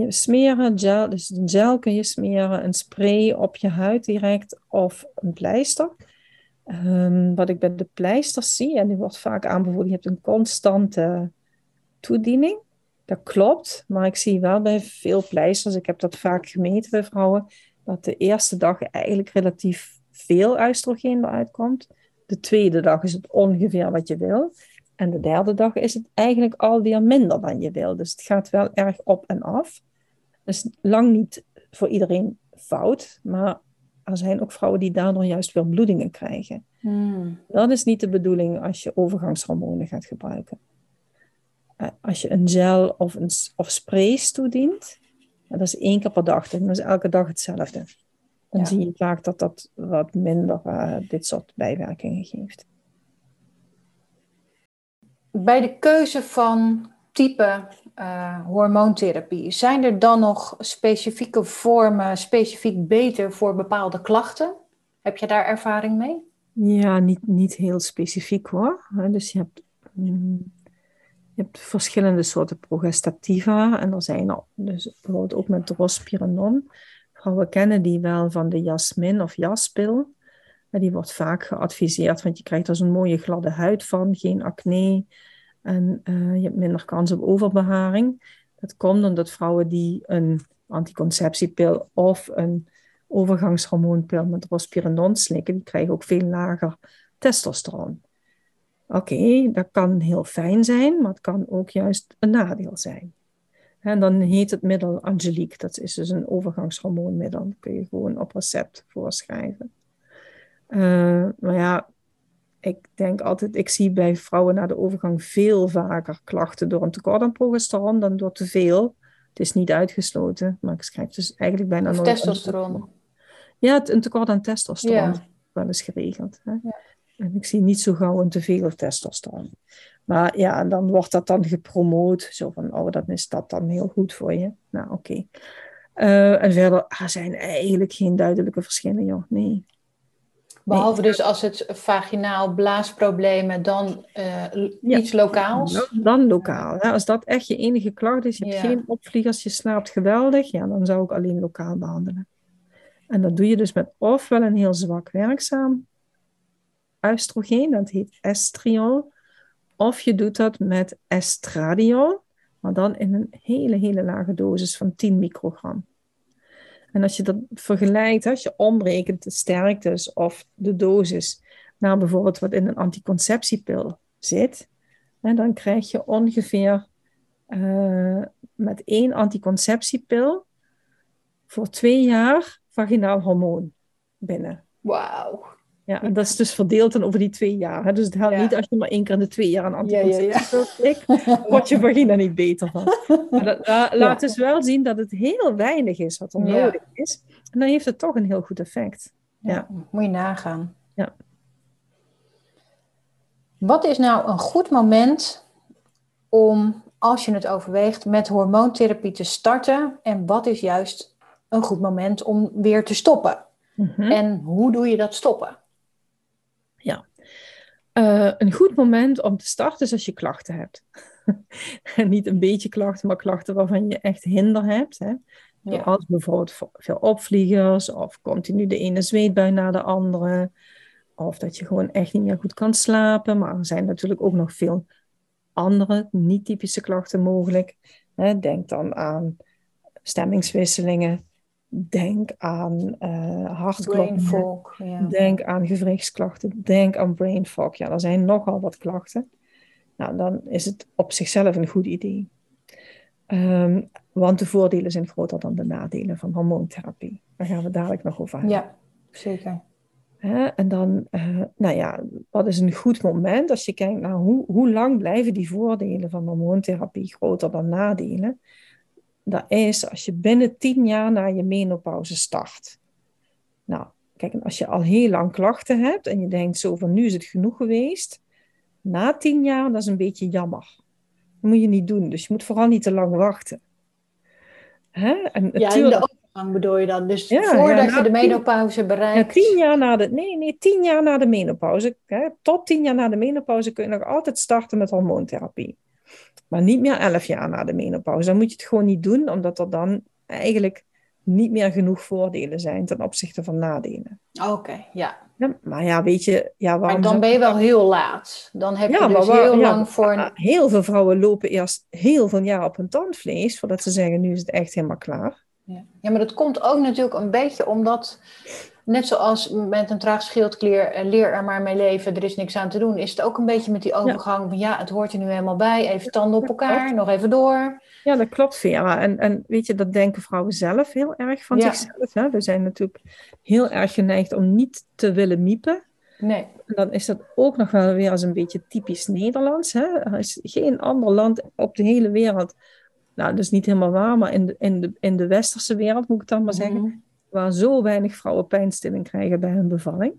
smeren, gel, dus gel kun je smeren, een spray op je huid direct of een pleister. Ehm, wat ik bij de pleisters zie, en die wordt vaak aanbevolen, je hebt een constante toediening. Dat klopt, maar ik zie wel bij veel pleisters, ik heb dat vaak gemeten bij vrouwen, dat de eerste dag eigenlijk relatief veel oestrogeen eruit komt. De tweede dag is het ongeveer wat je wil. En de derde dag is het eigenlijk alweer minder dan je wil. Dus het gaat wel erg op en af. Dus lang niet voor iedereen fout, maar er zijn ook vrouwen die daardoor juist weer bloedingen krijgen. Hmm. Dat is niet de bedoeling als je overgangshormonen gaat gebruiken. Eh, als je een gel of, een, of sprays toedient, dat is één keer per dag. Dat is elke dag hetzelfde. Dan zie je vaak dat dat wat minder uh, dit soort bijwerkingen geeft. Bij de keuze van type uh, hormoontherapie, zijn er dan nog specifieke vormen specifiek beter voor bepaalde klachten? Heb je daar ervaring mee? Ja, niet, niet heel specifiek hoor. Dus je hebt, mm, je hebt verschillende soorten progestativa en er zijn er dus bijvoorbeeld ook met drospirenon. Vrouwen kennen die wel van de jasmin of jaspil. Die wordt vaak geadviseerd, want je krijgt er zo'n mooie gladde huid van, geen acne en uh, je hebt minder kans op overbeharing. Dat komt omdat vrouwen die een anticonceptiepil of een overgangshormoonpil met rospirinon slikken, die krijgen ook veel lager testosteron. Oké, dat kan heel fijn zijn, maar het kan ook juist een nadeel zijn. En dan heet het middel Angelique, dat is dus een overgangshormoonmiddel. Dat kun je gewoon op recept voorschrijven. Uh, maar ja, ik denk altijd, ik zie bij vrouwen na de overgang veel vaker klachten door een tekort aan progesteron dan door te veel. Het is niet uitgesloten, maar ik schrijf dus eigenlijk bijna nooit. Testosteron. Ja, een tekort aan testosteron ja. wel eens geregeld. Hè? Ja. En ik zie niet zo gauw een teveel testosteron. Maar ja, dan wordt dat dan gepromoot. Zo van, oh, dan is dat dan heel goed voor je. Nou, oké. Uh, en verder, er zijn eigenlijk geen duidelijke verschillen, joh. Nee. Behalve dus als het vaginaal blaasproblemen, dan uh, iets lokaals? Dan, lokaal. Hè. Als dat echt je enige klacht is, je hebt geen opvliegers, je slaapt geweldig, ja, dan zou ik alleen lokaal behandelen. En dat doe je dus met ofwel een heel zwak werkzaam oestrogeen, dat heet estriol, of je doet dat met estradiol, maar dan in een hele, hele lage dosis van 10 microgram. En als je dat vergelijkt, als je omrekent de sterktes of de dosis naar bijvoorbeeld wat in een anticonceptiepil zit, dan krijg je ongeveer uh, met één anticonceptiepil voor twee jaar vaginaal hormoon binnen. Wauw. Ja, en dat is dus verdeeld dan over die twee jaar. Hè? Dus het helpt niet als je maar één keer in de twee jaar een anticonceptie ja, ja, wordt je vagina niet beter van. Maar dat laat dus wel zien dat het heel weinig is wat er nodig is. En dan heeft het toch een heel goed effect. Ja. Moet je nagaan. Ja. Wat is nou een goed moment om, als je het overweegt, met hormoontherapie te starten? En wat is juist een goed moment om weer te stoppen? Mhm. En hoe doe je dat stoppen? Uh, een goed moment om te starten is als je klachten hebt. en niet een beetje klachten, maar klachten waarvan je echt hinder hebt. Hè? Ja. Als bijvoorbeeld veel opvliegers of continu de ene zweetbui na de andere. Of dat je gewoon echt niet meer goed kan slapen. Maar er zijn natuurlijk ook nog veel andere niet-typische klachten mogelijk. Denk dan aan stemmingswisselingen, Denk aan uh, hartkloppingen. Ja. Denk aan gewrichtsklachten. Denk aan brain fog. Ja, er zijn nogal wat klachten. Nou, dan is het op zichzelf een goed idee. Um, want de voordelen zijn groter dan de nadelen van hormoontherapie. Daar gaan we dadelijk nog over hebben. Ja, zeker. en dan, uh, nou ja, wat is een goed moment als je kijkt naar hoe, hoe lang blijven die voordelen van hormoontherapie groter dan nadelen? Dat is als je binnen tien jaar na je menopauze start. Nou, Kijk, en als je al heel lang klachten hebt en je denkt zo van nu is het genoeg geweest, na tien jaar, dat is een beetje jammer. Dat moet je niet doen. Dus je moet vooral niet te lang wachten. Hè? En ja, in de overgang bedoel je dan. Dus voordat je de menopauze bereikt. Ja, tien jaar na de, nee, nee, tien jaar na de menopauze. Hè, tot tien jaar na de menopauze kun je nog altijd starten met hormoontherapie. Maar niet meer elf jaar na de menopauze. Dan moet je het gewoon niet doen, omdat er dan eigenlijk niet meer genoeg voordelen zijn ten opzichte van nadelen. Oké, ja. ja. Maar ja, weet je... Ja, waarom maar dan ben je wel heel laat. Dan heb je dus heel lang voor... Een... Heel veel vrouwen lopen eerst heel veel jaar op hun tandvlees... voordat ze zeggen, nu is het echt helemaal klaar. Ja. ja, maar dat komt ook natuurlijk een beetje omdat net zoals met een traag schildklier, eh, leer er maar mee leven, er is niks aan te doen, is het ook een beetje met die overgang van ja, het hoort er nu helemaal bij, even tanden op elkaar, nog even door. Ja, dat klopt, Vera. En, en weet je, dat denken vrouwen zelf heel erg van zichzelf. Hè? We zijn natuurlijk heel erg geneigd om niet te willen miepen. Nee. En dan is dat ook nog wel weer als een beetje typisch Nederlands. Hè? Er is geen ander land op de hele wereld, nou dat is niet helemaal waar, maar in de, in de, in de westerse wereld moet ik dan maar zeggen, mhm waar zo weinig vrouwen pijnstilling krijgen bij hun bevalling.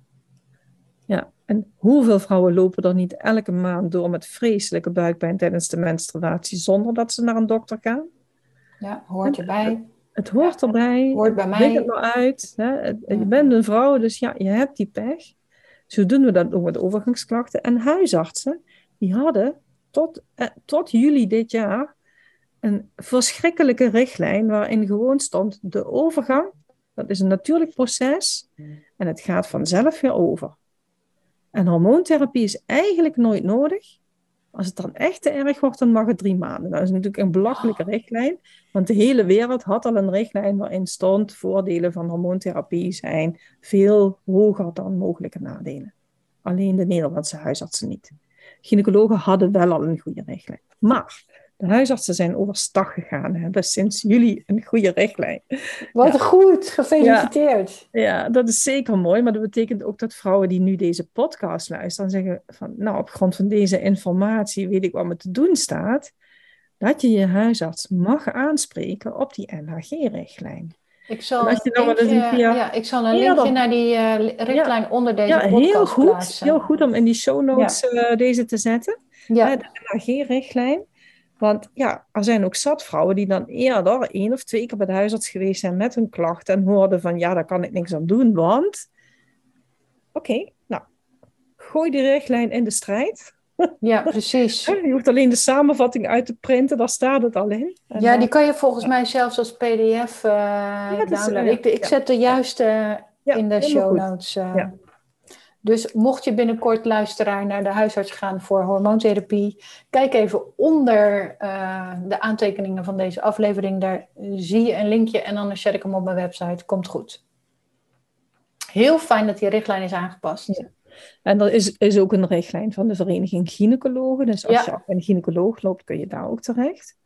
Ja, en hoeveel vrouwen lopen er niet elke maand door met vreselijke buikpijn tijdens de menstruatie zonder dat ze naar een dokter gaan? Ja, hoort erbij. Het hoort erbij. Hoort bij mij. het maar uit. Hè? Je bent een vrouw, dus ja, je hebt die pech. Zo doen we dat ook met overgangsklachten. En huisartsen, die hadden tot, eh, tot juli dit jaar een verschrikkelijke richtlijn waarin gewoon stond de overgang dat is een natuurlijk proces en het gaat vanzelf weer over. En hormoontherapie is eigenlijk nooit nodig. Als het dan echt te erg wordt, dan mag het drie maanden. Dat is natuurlijk een belachelijke richtlijn, want de hele wereld had al een richtlijn waarin stond voordelen van hormoontherapie zijn veel hoger dan mogelijke nadelen. Alleen de Nederlandse huisartsen niet. Gynaecologen hadden wel al een goede richtlijn. Maar de huisartsen zijn overstag gegaan, hebben sinds juli een goede richtlijn. Wat goed, gefeliciteerd. Ja, ja, dat is zeker mooi, maar dat betekent ook dat vrouwen die nu deze podcast luisteren, zeggen van, nou, op grond van deze informatie weet ik wat me te doen staat, dat je je huisarts mag aanspreken op die NHG-richtlijn. Ik zal, een linkje, ja, ik zal een linkje naar die uh, richtlijn onder deze ja, podcast heel goed, Heel goed om in die show notes uh, deze te zetten. Ja. de NHG-richtlijn. Want ja, er zijn ook zat vrouwen die dan eerder één of twee keer bij de huisarts geweest zijn met hun klachten en hoorden van ja, daar kan ik niks aan doen, want oké, nou, gooi die richtlijn in de strijd. Ja, precies. Je hoeft alleen de samenvatting uit te printen, daar staat het al in. ja, die kan je volgens mij zelfs als pdf uh, ja, downloaden. ik, ik zet de juiste in de show notes. Uh. Dus mocht je binnenkort luisteraar naar de huisarts gaan voor hormoontherapie, kijk even onder uh, de aantekeningen van deze aflevering. Daar zie je een linkje en dan zet ik hem op mijn website. Komt goed. Heel fijn dat die richtlijn is aangepast. En er is, is ook een richtlijn van de Vereniging Gynaecologen. Dus als je op een gynaecoloog loopt, kun je daar ook terecht.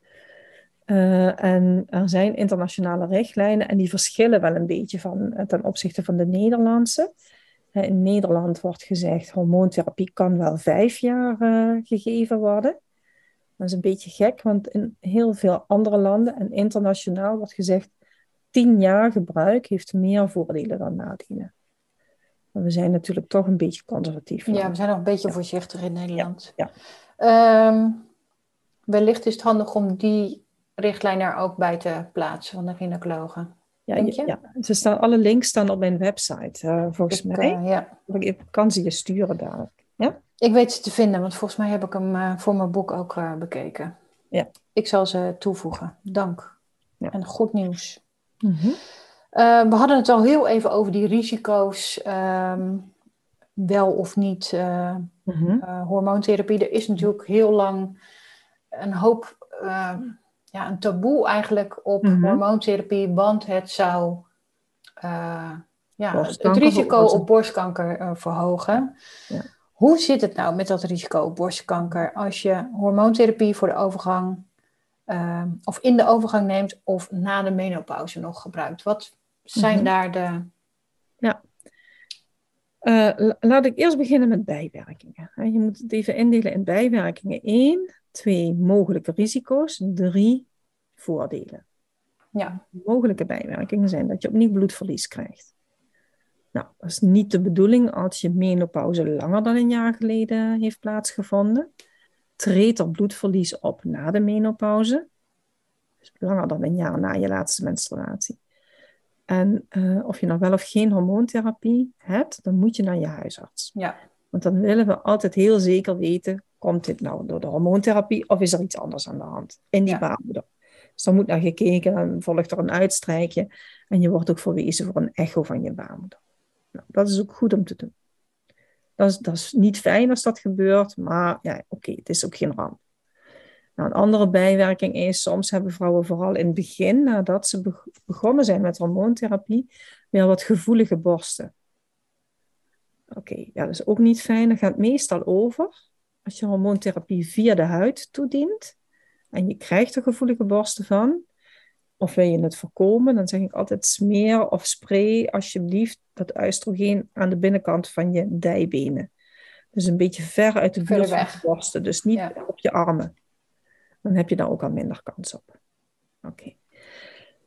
Uh, en er zijn internationale richtlijnen en die verschillen wel een beetje van, ten opzichte van de Nederlandse. In Nederland wordt gezegd, hormoontherapie kan wel vijf jaar uh, gegeven worden. Dat is een beetje gek, want in heel veel andere landen en internationaal wordt gezegd, tien jaar gebruik heeft meer voordelen dan nadelen. Maar we zijn natuurlijk toch een beetje conservatief. Ja, we zijn nog een beetje voorzichtig in Nederland. Ja. ja. Um, wellicht is het handig om die richtlijn er ook bij te plaatsen van de gynaecologen. Ja, ja, ze staan, alle links staan op mijn website, uh, volgens mij. Uh, ja. Ik kan ze je sturen dadelijk. Ja? Ik weet ze te vinden, want volgens mij heb ik hem uh, voor mijn boek ook bekeken. Ja. Ik zal ze toevoegen. Dank. Ja. En goed nieuws. Mm -hmm. we hadden het al heel even over die risico's, um, wel of niet mm -hmm. hormoontherapie. Er is natuurlijk heel lang een hoop ja, een taboe eigenlijk op mm hormoontherapie, want het zou uh, ja, het risico op borstkanker uh, verhogen. Ja. Hoe zit het nou met dat risico op borstkanker als je hormoontherapie voor de overgang uh, of in de overgang neemt of na de menopauze nog gebruikt? Wat zijn mm daar de. Ja. laat ik eerst beginnen met bijwerkingen. Je moet het even indelen in bijwerkingen. Eén, twee mogelijke risico's, drie voordelen. Ja. Mogelijke bijwerkingen zijn dat je opnieuw bloedverlies krijgt. Nou, dat is niet de bedoeling als je menopauze langer dan een jaar geleden heeft plaatsgevonden. Treedt er bloedverlies op na de menopauze. Dus langer dan een jaar na je laatste menstruatie. En uh, of je nou wel of geen hormoontherapie hebt, dan moet je naar je huisarts. Ja. Want dan willen we altijd heel zeker weten, komt dit nou door de hormoontherapie of is er iets anders aan de hand in die ja. baarmoeder? Dus dan moet naar gekeken, dan volgt er een uitstrijkje en je wordt ook verwezen voor een echo van je baarmoeder. Nou, dat is ook goed om te doen. Dat is, dat is niet fijn als dat gebeurt, maar ja, oké, het is ook geen ramp. Nou, een andere bijwerking is, soms hebben vrouwen vooral in het begin, nadat ze begonnen zijn met hormoontherapie, weer wat gevoelige borsten. Oké, ja, dat is ook niet fijn. Dat gaat meestal over als je hormoontherapie via de huid toedient en je krijgt er gevoelige borsten van, of wil je het voorkomen, dan zeg ik altijd smeer of spray alsjeblieft dat oestrogeen aan de binnenkant van je dijbenen. Dus een beetje ver uit de buurt van de borsten, dus niet op je armen. Dan heb je daar ook al minder kans op. Oké.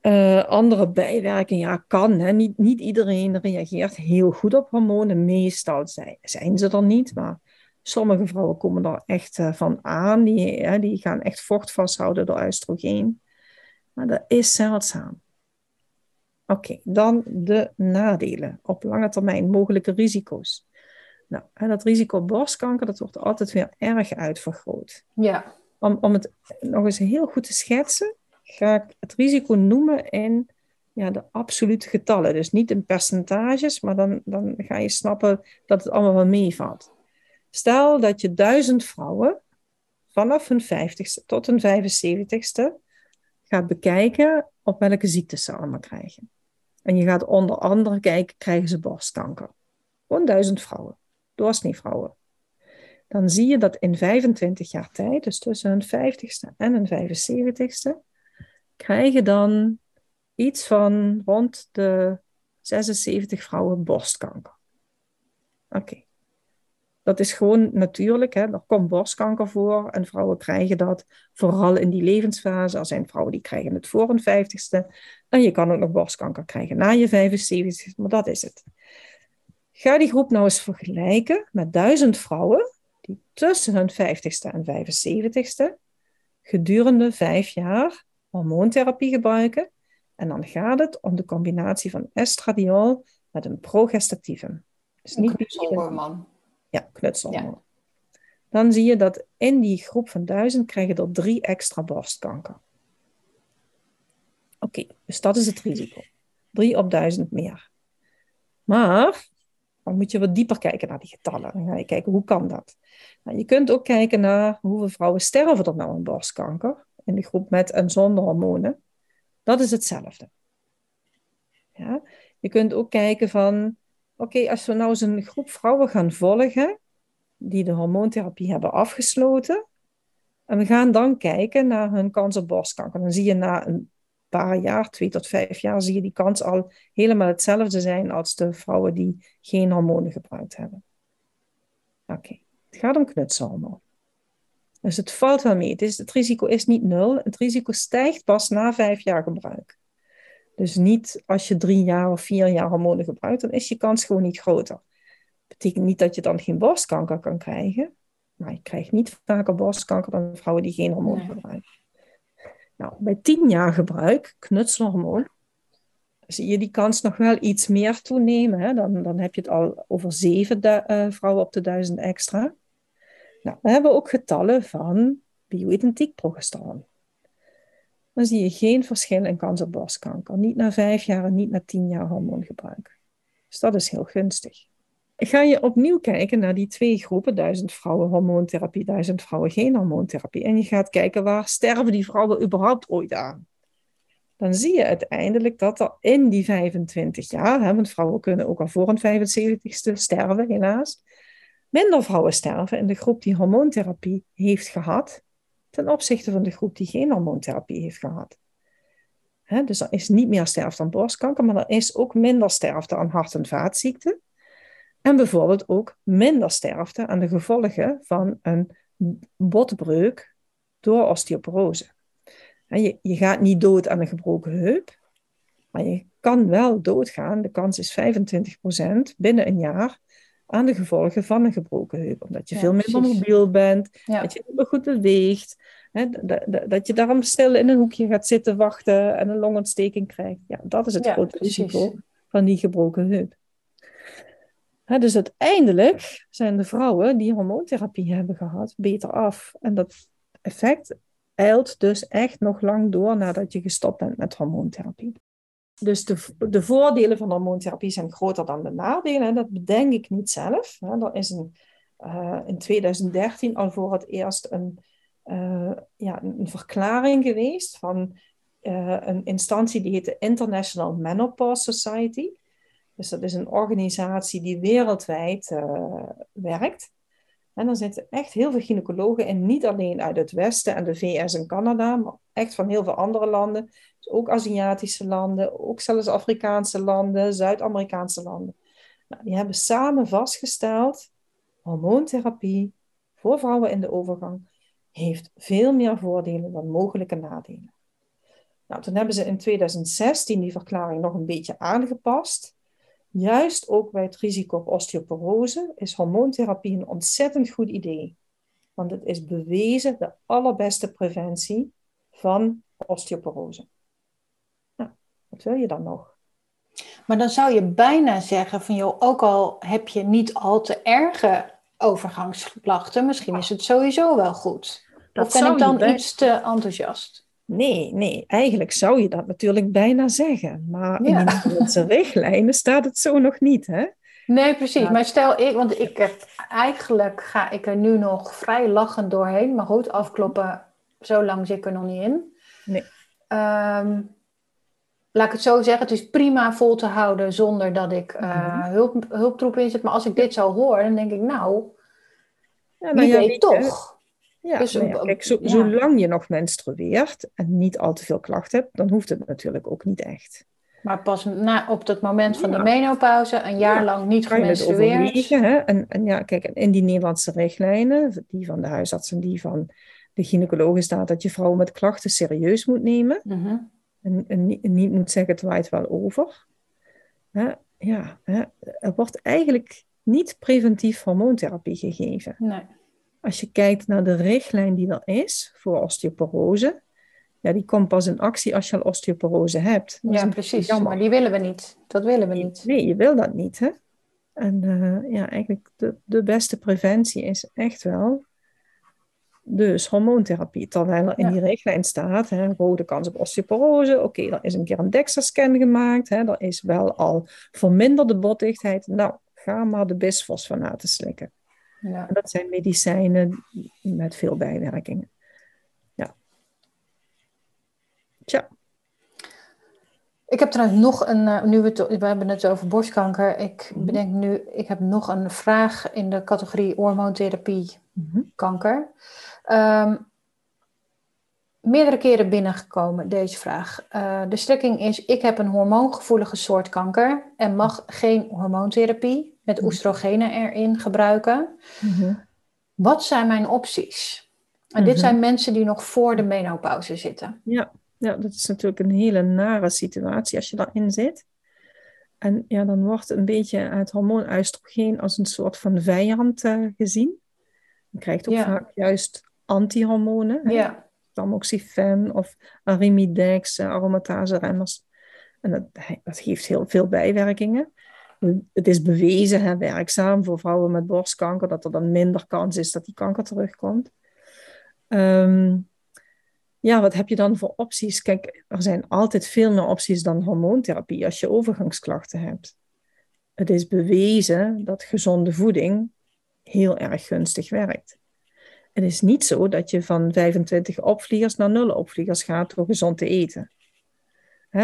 Uh, andere bijwerking, ja, kan. Hè. Niet, niet iedereen reageert heel goed op hormonen. Meestal zijn, zijn ze er niet, maar sommige vrouwen komen er echt uh, van aan. Die, hè, die gaan echt vocht vasthouden door oestrogeen. Maar dat is zeldzaam. Oké, dan de nadelen. Op lange termijn mogelijke risico's. Nou, dat risico borstkanker, dat wordt altijd weer erg uitvergroot. Ja. Om, om het nog eens heel goed te schetsen, ga ik het risico noemen in ja, de absolute getallen. Dus niet in percentages, maar dan, dan ga je snappen dat het allemaal wel meevalt. Stel dat je duizend vrouwen vanaf hun 50ste tot hun 75ste gaat bekijken op welke ziektes ze allemaal krijgen. En je gaat onder andere kijken, krijgen ze borstkanker? Gewoon duizend vrouwen, doorsnee vrouwen. Dan zie je dat in 25 jaar tijd, dus tussen hun 50ste en hun 75ste, krijgen dan iets van rond de 76 vrouwen borstkanker. Oké. Dat is gewoon natuurlijk. Hè. Er komt borstkanker voor en vrouwen krijgen dat vooral in die levensfase. Er zijn vrouwen die krijgen het voor hun 50ste. En je kan ook nog borstkanker krijgen na je 75ste, maar dat is het. Ga die groep nou eens vergelijken met duizend vrouwen die tussen hun 50ste en 75ste gedurende vijf jaar hormoontherapie gebruiken. En dan gaat het om de combinatie van estradiol met een progestativum. Dus niet een Ja, knutselhormoon. Dan zie je dat in die groep van duizend krijgen er drie extra borstkanker. Oké, dus dat is het risico. Drie op duizend meer. Maar dan moet je wat dieper kijken naar die getallen. Dan ga je kijken, hoe kan dat? Nou, je kunt ook kijken naar hoeveel vrouwen sterven er nou aan borstkanker in de groep met en zonder hormonen. Dat is hetzelfde. Ja? Je kunt ook kijken van, oké, als we nou eens een groep vrouwen gaan volgen die de hormoontherapie hebben afgesloten, en we gaan dan kijken naar hun kans op borstkanker. Dan zie je na een paar jaar, twee tot vijf jaar, zie je die kans al helemaal hetzelfde zijn als de vrouwen die geen hormonen gebruikt hebben. Oké, het gaat om knutselhormoon. Dus het valt wel mee. Het, het risico is niet nul. Het risico stijgt pas na vijf jaar gebruik. Dus niet als je drie jaar of vier jaar hormonen gebruikt, dan is je kans gewoon niet groter. Dat betekent niet dat je dan geen borstkanker kan krijgen, maar je krijgt niet vaker borstkanker dan vrouwen die geen hormoon gebruiken. Nou, bij tien jaar gebruik, knutselhormoon, zie je die kans nog wel iets meer toenemen. Hè? Dan, dan heb je het al over zeven uh, vrouwen op de duizend extra. Nou, we hebben ook getallen van bioidentiek progesteron. Dan zie je geen verschil in kans op borstkanker. Niet na vijf jaar en niet na tien jaar hormoongebruik. Dus dat is heel gunstig. Ga je opnieuw kijken naar die twee groepen, duizend vrouwen hormoontherapie, duizend vrouwen geen hormoontherapie. En je gaat kijken waar sterven die vrouwen überhaupt ooit aan. Dan zie je uiteindelijk dat er in die 25 jaar, want vrouwen kunnen ook al voor een 75ste sterven helaas, minder vrouwen sterven in de groep die hormoontherapie heeft gehad, ten opzichte van de groep die geen hormoontherapie heeft gehad. dus er is niet meer sterfte aan borstkanker, maar er is ook minder sterfte aan hart- en vaatziekten. En bijvoorbeeld ook minder sterfte aan de gevolgen van een botbreuk door osteoporose. Je, je gaat niet dood aan een gebroken heup, maar je kan wel doodgaan. De kans is 25% binnen een jaar aan de gevolgen van een gebroken heup. Omdat je veel minder mobiel bent, dat je niet meer goed beweegt, hè, dat je daarom stil in een hoekje gaat zitten wachten en een longontsteking krijgt. Ja, dat is het grote risico van die gebroken heup. Hè, dus uiteindelijk zijn de vrouwen die hormoontherapie hebben gehad beter af. En dat effect eilt dus echt nog lang door nadat je gestopt bent met hormoontherapie. Dus de, de voordelen van hormoontherapie zijn groter dan de nadelen. En dat bedenk ik niet zelf. Er is een, uh, in 2013 al voor het eerst een, uh, ja, een verklaring geweest van uh, een instantie die heet de International Menopause Society. Dus dat is een organisatie die wereldwijd werkt. En er zitten echt heel veel gynaecologen in, niet alleen uit het Westen en de VS en Canada, maar echt van heel veel andere landen. Dus ook Aziatische landen, ook zelfs Afrikaanse landen, Zuid-Amerikaanse landen. Nou, die hebben samen vastgesteld, hormoontherapie voor vrouwen in de overgang heeft veel meer voordelen dan mogelijke nadelen. Nou, toen hebben ze in 2016 die verklaring nog een beetje aangepast. Juist ook bij het risico op osteoporose is hormoontherapie een ontzettend goed idee. Want het is bewezen de allerbeste preventie van osteoporose. Nou, wat wil je dan nog? Maar dan zou je bijna zeggen van joh, ook al heb je niet al te erge overgangsklachten, misschien is het sowieso wel goed. Dat of ben ik dan iets te enthousiast? Nee, nee, eigenlijk zou je dat natuurlijk bijna zeggen. Maar in de richtlijnen staat het zo nog niet, hè? Nee, precies. Maar stel ik, want ik heb eigenlijk ga ik er nu nog vrij lachend doorheen. Maar goed, afkloppen, zo lang zit ik er nog niet in. Nee. Ehm, laat ik het zo zeggen, het is prima vol te houden zonder dat ik uh, hulp, hulptroep inzet. Maar als ik dit zou horen, dan denk ik, nou, ja, nou wie weet toch. Ja, dus, nou kijk, zolang je nog menstrueert en niet al te veel klachten hebt, dan hoeft het natuurlijk ook niet echt. Maar pas na, op het moment van de menopauze, een jaar lang niet gemenstrueerd. Hè? En, en ja, kijk, in die Nederlandse richtlijnen, die van de huisarts en die van de gynaecologen staat dat je vrouwen met klachten serieus moet nemen. Mhm. en, en, niet moet zeggen, het waait wel over. Hè? Ja, hè? er wordt eigenlijk niet preventief hormoontherapie gegeven. Nee als je kijkt naar de richtlijn die er is voor osteoporose, ja, die komt pas in actie als je al osteoporose hebt. ja, precies. Maar die willen we niet. Dat willen we niet. Nee, je wil dat niet. Hè? En uh, ja, eigenlijk de, de beste preventie is echt wel dus hormoontherapie. Terwijl er in die richtlijn staat, hè, rode kans op osteoporose. Oké, er is een keer een DEXA-scan gemaakt. Hè, er is wel al verminderde botdichtheid. Nou, ga maar de bisfosfonaten slikken. Ja. dat zijn medicijnen met veel bijwerkingen. Ja. Tja. Ik heb trouwens nog een, uh, nu we, het, we hebben het over borstkanker. Ik mhm. bedenk nu, ik heb nog een vraag in de categorie hormoontherapie mhm. kanker. Ehm, meerdere keren binnengekomen, deze vraag. Uh, de strekking is, ik heb een hormoongevoelige soort kanker en mag geen hormoontherapie met mhm. oestrogenen erin gebruiken. Mhm. Wat zijn mijn opties? En dit mhm. zijn mensen die nog voor de menopauze zitten. Ja, ja, dat is natuurlijk een hele nare situatie als je daarin zit. En ja, dan wordt een beetje het hormoon oestrogeen als een soort van vijand uh, gezien. Je krijgt ook vaak juist antihormonen. Ja. Tamoxifen of arimidex, uh, aromatase remmers. En dat, dat geeft heel veel bijwerkingen het is bewezen hè, werkzaam voor vrouwen met borstkanker, dat er dan minder kans is dat die kanker terugkomt. Ehm, ja, wat heb je dan voor opties? Kijk, er zijn altijd veel meer opties dan hormoontherapie als je overgangsklachten hebt. Het is bewezen dat gezonde voeding heel erg gunstig werkt. Het is niet zo dat je van 25 opvliegers naar 0 opvliegers gaat door gezond te eten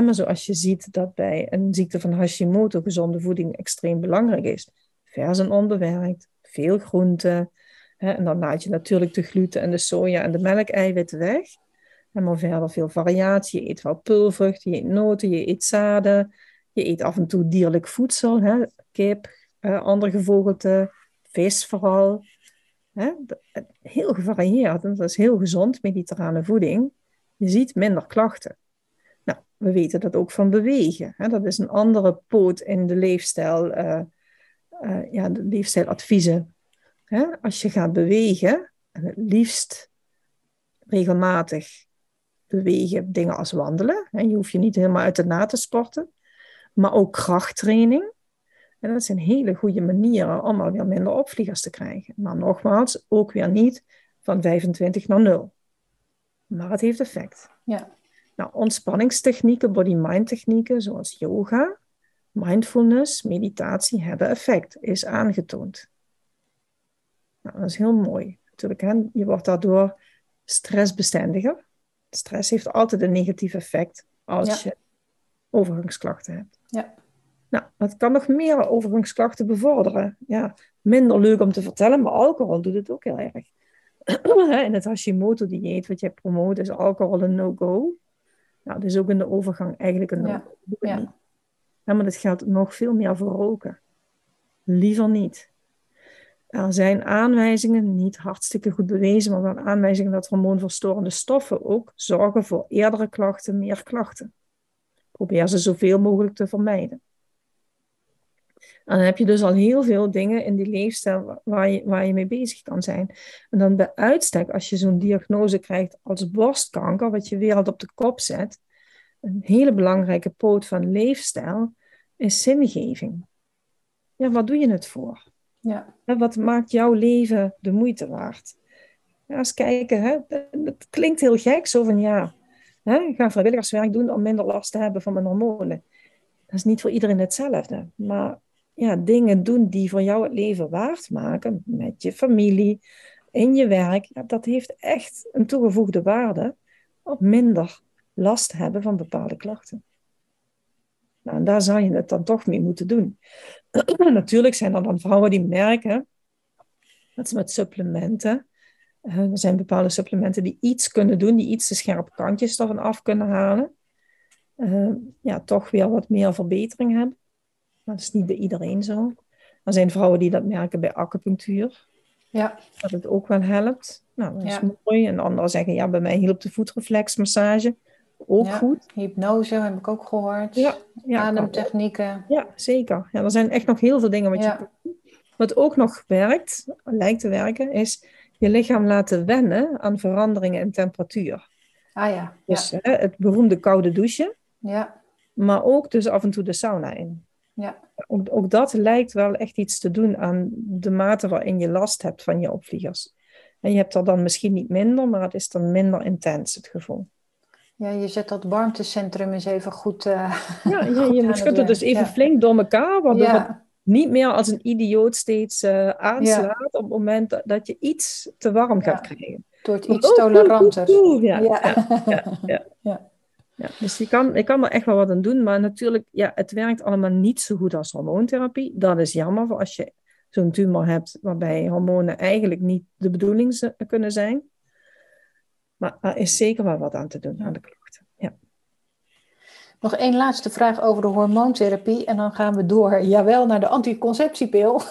maar zoals je ziet dat bij een ziekte van Hashimoto gezonde voeding extreem belangrijk is. Vers en onbewerkt, veel groenten. en dan laat je natuurlijk de gluten en de soja en de melkeiwitten weg. En maar verder veel variatie. Je eet wel pulvrucht, je eet noten, je eet zaden. Je eet af en toe dierlijk voedsel. kip, andere gevogelte, vis vooral. heel gevarieerd. Dat is heel gezond, mediterrane voeding. Je ziet minder klachten. Nou, we weten dat ook van bewegen. Hè? Dat is een andere poot in de leefstijl, uh, uh, ja, de leefstijladviezen. Hè? Als je gaat bewegen, en het liefst regelmatig bewegen, dingen als wandelen. En je hoeft je niet helemaal uit de na te sporten. Maar ook krachttraining. En dat zijn hele goede manieren om al weer minder opvliegers te krijgen. Maar nogmaals, ook weer niet van 25 naar 0. Maar het heeft effect. Ja. Nou, ontspanningstechnieken, body-mind technieken, zoals yoga, mindfulness, meditatie, hebben effect, is aangetoond. Nou, dat is heel mooi. Natuurlijk, hè? je wordt daardoor stressbestendiger. Stress heeft altijd een negatief effect als je overgangsklachten hebt. Ja. Nou, dat kan nog meer overgangsklachten bevorderen. Ja, minder leuk om te vertellen, maar alcohol doet het ook heel erg. in het Hashimoto-dieet wat jij promoot, is alcohol een no-go. Nou, dus ook in de overgang eigenlijk een. Ja. ja. ja. maar dat geldt nog veel meer voor roken. Liever niet. Er zijn aanwijzingen, niet hartstikke goed bewezen, maar wel aanwijzingen dat hormoonverstorende stoffen ook zorgen voor eerdere klachten, meer klachten. Probeer ze zoveel mogelijk te vermijden. En dan heb je dus al heel veel dingen in die leefstijl waar je, waar je mee bezig kan zijn. En dan bij uitstek, als je zo'n diagnose krijgt als borstkanker, wat je wereld op de kop zet, een hele belangrijke poot van leefstijl is zingeving. Ja, wat doe je het voor? Ja. wat maakt jouw leven de moeite waard? Ja, eens kijken, hè? het klinkt heel gek, zo van ja, hè? ik ga vrijwilligerswerk doen om minder last te hebben van mijn hormonen. Dat is niet voor iedereen hetzelfde, maar ja, dingen doen die voor jou het leven waard maken, met je familie, in je werk, dat heeft echt een toegevoegde waarde op minder last hebben van bepaalde klachten. Nou, daar zou je het dan toch mee moeten doen. Natuurlijk zijn er dan vrouwen die merken dat ze met supplementen, uh, er zijn bepaalde supplementen die iets kunnen doen, die iets de scherpe kantjes ervan af kunnen halen, uh, ja, toch weer wat meer verbetering hebben. Maar dat is niet bij iedereen zo. Er zijn vrouwen die dat merken bij acupunctuur. Ja. Dat het ook wel helpt. Nou, dat is mooi. En anderen zeggen, ja, bij mij hielp de voetreflexmassage ook goed. Hypnose heb ik ook gehoord. Ja, ja Ademtechnieken. Ja, zeker. Ja, er zijn echt nog heel veel dingen wat je Wat ook nog werkt, lijkt te werken, is je lichaam laten wennen aan veranderingen in temperatuur. Ah ja. Dus Hè, het beroemde koude douchen. Ja. Maar ook dus af en toe de sauna in. Ja. Ook, ook, dat lijkt wel echt iets te doen aan de mate waarin je last hebt van je opvliegers. En je hebt er dan misschien niet minder, maar het is dan minder intens het gevoel. Ja, je zet dat warmtecentrum eens even goed. Uh, ja, je schudt het dus even flink door elkaar, waardoor het niet meer als een idioot steeds uh, aanslaat op het moment dat je iets te warm gaat krijgen. Door het iets toleranter. ja, ja. ja. Ja, dus je kan, je kan er echt wel wat aan doen, maar natuurlijk, ja, het werkt allemaal niet zo goed als hormoontherapie. Dat is jammer voor als je zo'n tumor hebt waarbij hormonen eigenlijk niet de bedoeling kunnen zijn. Maar er is zeker wel wat aan te doen aan de klachten. Ja. Nog één laatste vraag over de hormoontherapie en dan gaan we door, jawel, naar de anticonceptiepil.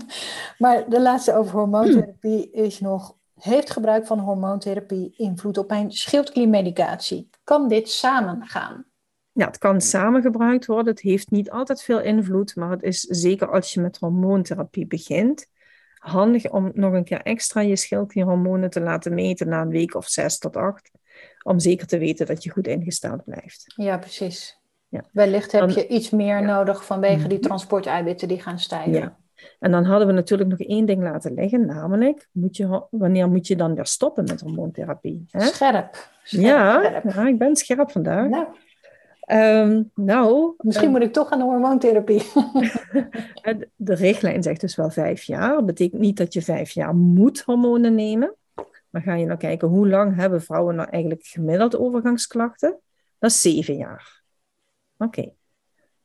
maar de laatste over hormoontherapie is nog, heeft gebruik van hormoontherapie invloed op mijn schildkliermedicatie? Kan dit samen gaan? Ja, het kan samen gebruikt worden. Het heeft niet altijd veel invloed, maar het is zeker als je met hormoontherapie begint, handig om nog een keer extra je schildklierhormonen te laten meten na een week of zes tot acht. Om zeker te weten dat je goed ingesteld blijft. Ja, precies. Ja. Wellicht heb je iets meer nodig vanwege die mhm. transporteiwitten die gaan stijgen. Ja. En dan hadden we natuurlijk nog één ding laten liggen, namelijk moet je, wanneer moet je dan weer stoppen met hormoontherapie? Hè? Scherp. ja, ja, ik ben scherp vandaag. Nou, ehm, nou Misschien moet ik toch aan de hormoontherapie. de richtlijn zegt dus wel vijf jaar. Dat betekent niet dat je vijf jaar moet hormonen nemen. Maar ga je nou kijken, hoe lang hebben vrouwen nou eigenlijk gemiddeld overgangsklachten? Dat is zeven jaar. Oké.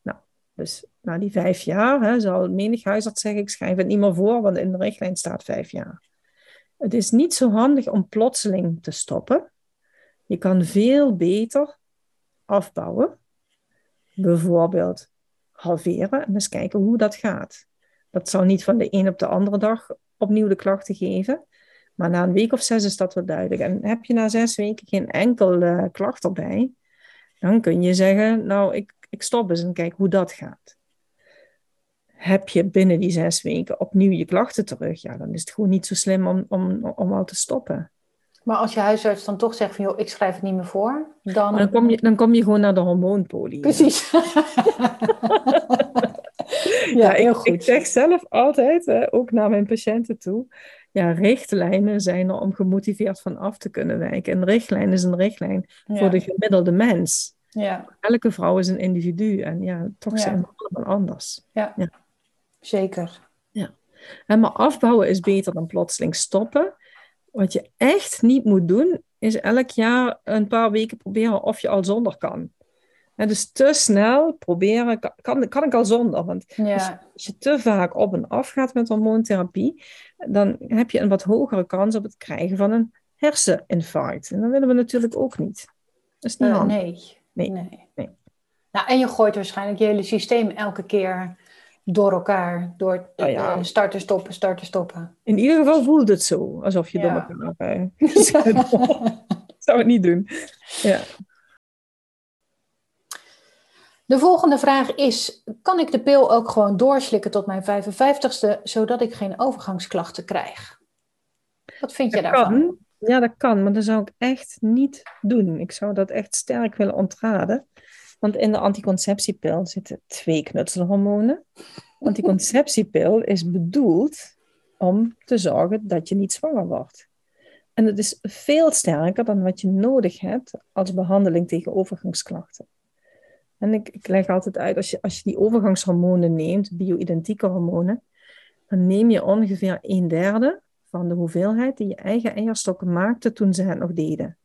Nou, dus na die vijf jaar hè, zal menig huisarts zeggen, ik schrijf het niet meer voor, want in de richtlijn staat vijf jaar. Het is niet zo handig om plotseling te stoppen. Je kan veel beter afbouwen. Bijvoorbeeld halveren en eens kijken hoe dat gaat. Dat zal niet van de een op de andere dag opnieuw de klachten geven. Maar na een week of zes is dat wel duidelijk. En heb je na zes weken geen enkel uh, klacht erbij, Dan kun je zeggen, nou, ik, ik stop eens en kijk hoe dat gaat. Heb je binnen die zes weken opnieuw je klachten terug, ja, dan is het gewoon niet zo slim om, om, om al te stoppen. Maar als je huisarts dan toch zegt van, joh, ik schrijf het niet meer voor, dan... Dan kom je, dan kom je gewoon naar de hormoonpolie. Precies. ja, heel ik, goed. Ik zeg zelf altijd, ook naar mijn patiënten toe, ja, richtlijnen zijn er om gemotiveerd van af te kunnen wijken. Een richtlijn is een richtlijn voor de gemiddelde mens. Ja. Elke vrouw is een individu en ja, toch zijn we allemaal anders. Ja, ja. Zeker. Ja. En maar afbouwen is beter dan plotseling stoppen. Wat je echt niet moet doen, is elk jaar een paar weken proberen of je al zonder kan. En dus te snel proberen, kan, kan ik al zonder. Want als, je, te vaak op en af gaat met hormoontherapie, dan heb je een wat hogere kans op het krijgen van een herseninfarct. En dat willen we natuurlijk ook niet. Uh, nee. Nee. nee. nee. Nou, en je gooit waarschijnlijk je hele systeem elke keer door elkaar. Door oh ja. starten, stoppen, starten, stoppen. In ieder geval voelt het zo. Alsof je door elkaar zou het niet doen. Ja. De volgende vraag is: kan ik de pil ook gewoon doorslikken tot mijn 55ste, zodat ik geen overgangsklachten krijg? Wat vind je daarvan? Kan. Ja, dat kan, maar dat zou ik echt niet doen. Ik zou dat echt sterk willen ontraden. Want in de anticonceptiepil zitten twee knutselhormonen. Anticonceptiepil is bedoeld om te zorgen dat je niet zwanger wordt. En het is veel sterker dan wat je nodig hebt als behandeling tegen overgangsklachten. En ik, ik leg altijd uit, als je, als je die overgangshormonen neemt, bio-identieke hormonen, dan neem je ongeveer een derde van de hoeveelheid die je eigen eierstokken maakte toen ze het nog deden.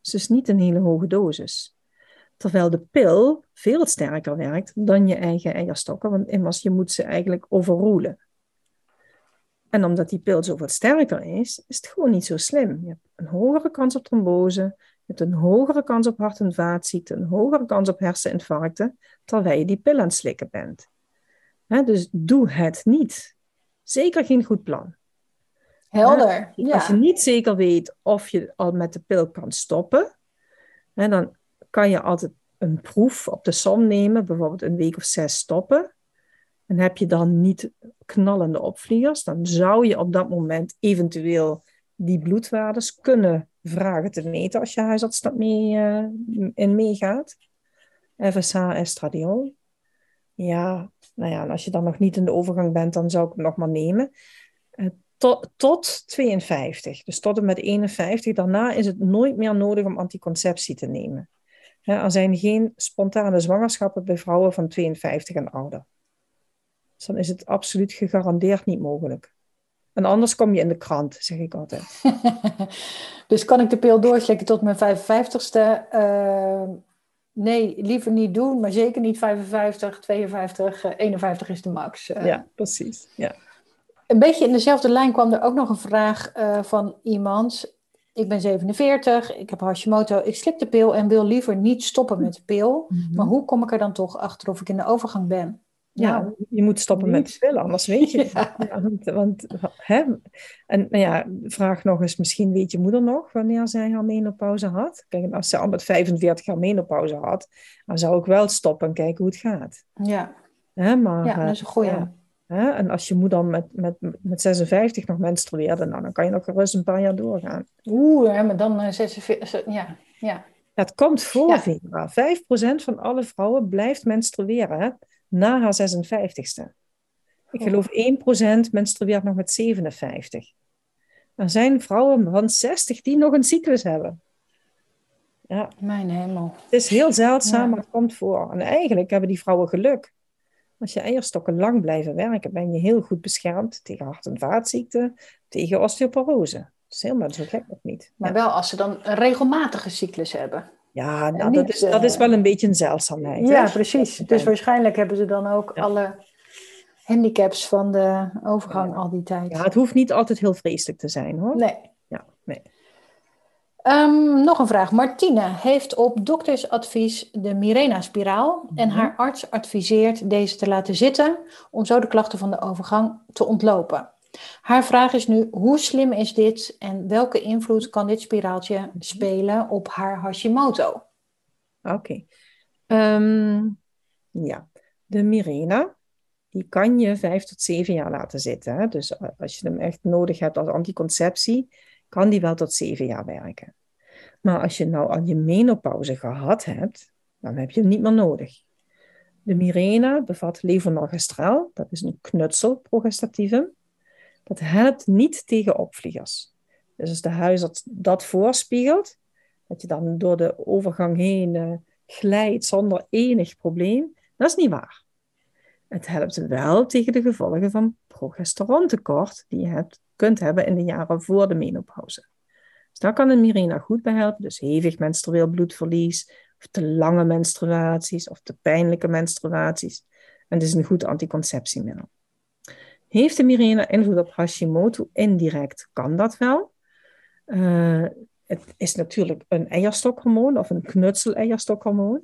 Dus het is niet een hele hoge dosis. Terwijl de pil veel sterker werkt dan je eigen eierstokken, want immers je moet ze eigenlijk overroelen. En omdat die pil zoveel sterker is, is het gewoon niet zo slim. Je hebt een hogere kans op trombose, hebt een hogere kans op hart- en vaatziekten, een hogere kans op herseninfarcten, terwijl je die pil aan het slikken bent. dus doe het niet. Zeker geen goed plan. Helder. Als je niet zeker weet of je al met de pil kan stoppen, dan kan je altijd een proef op de som nemen, bijvoorbeeld een week of zes stoppen. En heb je dan niet knallende opvliegers, dan zou je op dat moment eventueel die bloedwaardes kunnen vragen te meten als je huisarts dat mee, uh, in meegaat. FSH, estradiol. Ja, nou ja, als je dan nog niet in de overgang bent, dan zou ik hem nog maar nemen. Tot, tot 52, dus tot en met 51. Daarna is het nooit meer nodig om anticonceptie te nemen. Er zijn geen spontane zwangerschappen bij vrouwen van 52 en ouder. Dus dan is het absoluut gegarandeerd niet mogelijk. En anders kom je in de krant, zeg ik altijd. dus kan ik de pil doorslikken tot mijn 55ste? Uh, nee, liever niet doen, maar zeker niet 55, 52, 51 is de max. Uh, ja, precies. Ja. Een beetje in dezelfde lijn kwam er ook nog een vraag uh, van iemand. Ik ben 47, ik heb Hashimoto, ik slik de pil en wil liever niet stoppen met de pil. Mm -hmm. Maar hoe kom ik er dan toch achter of ik in de overgang ben? Ja, nou, je moet stoppen met spelen, anders weet je ja. ja want, want, hè? En nou ja, vraag nog eens, misschien weet je moeder nog wanneer zij haar menopauze had. Kijk, als ze al met 45 jaar menopauze had, dan zou ik wel stoppen en kijken hoe het gaat. Ja, hè? Maar, ja dat is een goeie. Ja. Hè? En als je moeder met, met, met 56 nog menstrueerde, nou, dan kan je nog gerust een paar jaar doorgaan. Oeh, hè, maar dan uh, 46, ja, ja. Het komt voor, ja. Vera. 5% van alle vrouwen blijft menstrueren. Hè? na haar 56ste. Ik geloof 1% menstrueert nog met 57. Er zijn vrouwen van 60 die nog een cyclus hebben. Ja. Mijn hemel. Het is heel zeldzaam, ja. maar het komt voor. En eigenlijk hebben die vrouwen geluk. Als je eierstokken lang blijven werken, ben je heel goed beschermd tegen hart- en vaatziekten, tegen osteoporose. Dat is helemaal zo gek nog niet. Maar wel als ze dan een regelmatige cyclus hebben. Ja, nou, dat, is, dat is wel een beetje een zeldzaamheid. Ja, hè? precies. Dus waarschijnlijk hebben ze dan ook ja. alle handicaps van de overgang ja. al die tijd. Ja, het hoeft niet altijd heel vreselijk te zijn hoor. Nee. Ja, nee. Um, nog een vraag. Martine heeft op doktersadvies de Mirena-spiraal mm -hmm. en haar arts adviseert deze te laten zitten om zo de klachten van de overgang te ontlopen. Haar vraag is nu, hoe slim is dit en welke invloed kan dit spiraaltje spelen op haar Hashimoto? Oké. Ehm, ja, de Mirena, die kan je vijf tot zeven jaar laten zitten. Hè? Dus als je hem echt nodig hebt als anticonceptie, kan die wel tot zeven jaar werken. Maar als je nou al je menopauze gehad hebt, dan heb je hem niet meer nodig. De Mirena bevat levonorgestrel, dat is een knutsel progestativum. Dat helpt niet tegen opvliegers. Dus als de huisarts dat voorspiegelt, dat je dan door de overgang heen uh, glijdt zonder enig probleem, dat is niet waar. Het helpt wel tegen de gevolgen van progesterontekort die je hebt, kunt hebben in de jaren voor de menopauze. Dus daar kan een Mirena goed bij helpen. Dus hevig menstrueel bloedverlies, of te lange menstruaties, of te pijnlijke menstruaties. En het is een goed anticonceptiemiddel. Heeft de Mirena invloed op Hashimoto? Indirect kan dat wel. Uh, het is natuurlijk een eierstokhormoon of een knutsel-eierstokhormoon.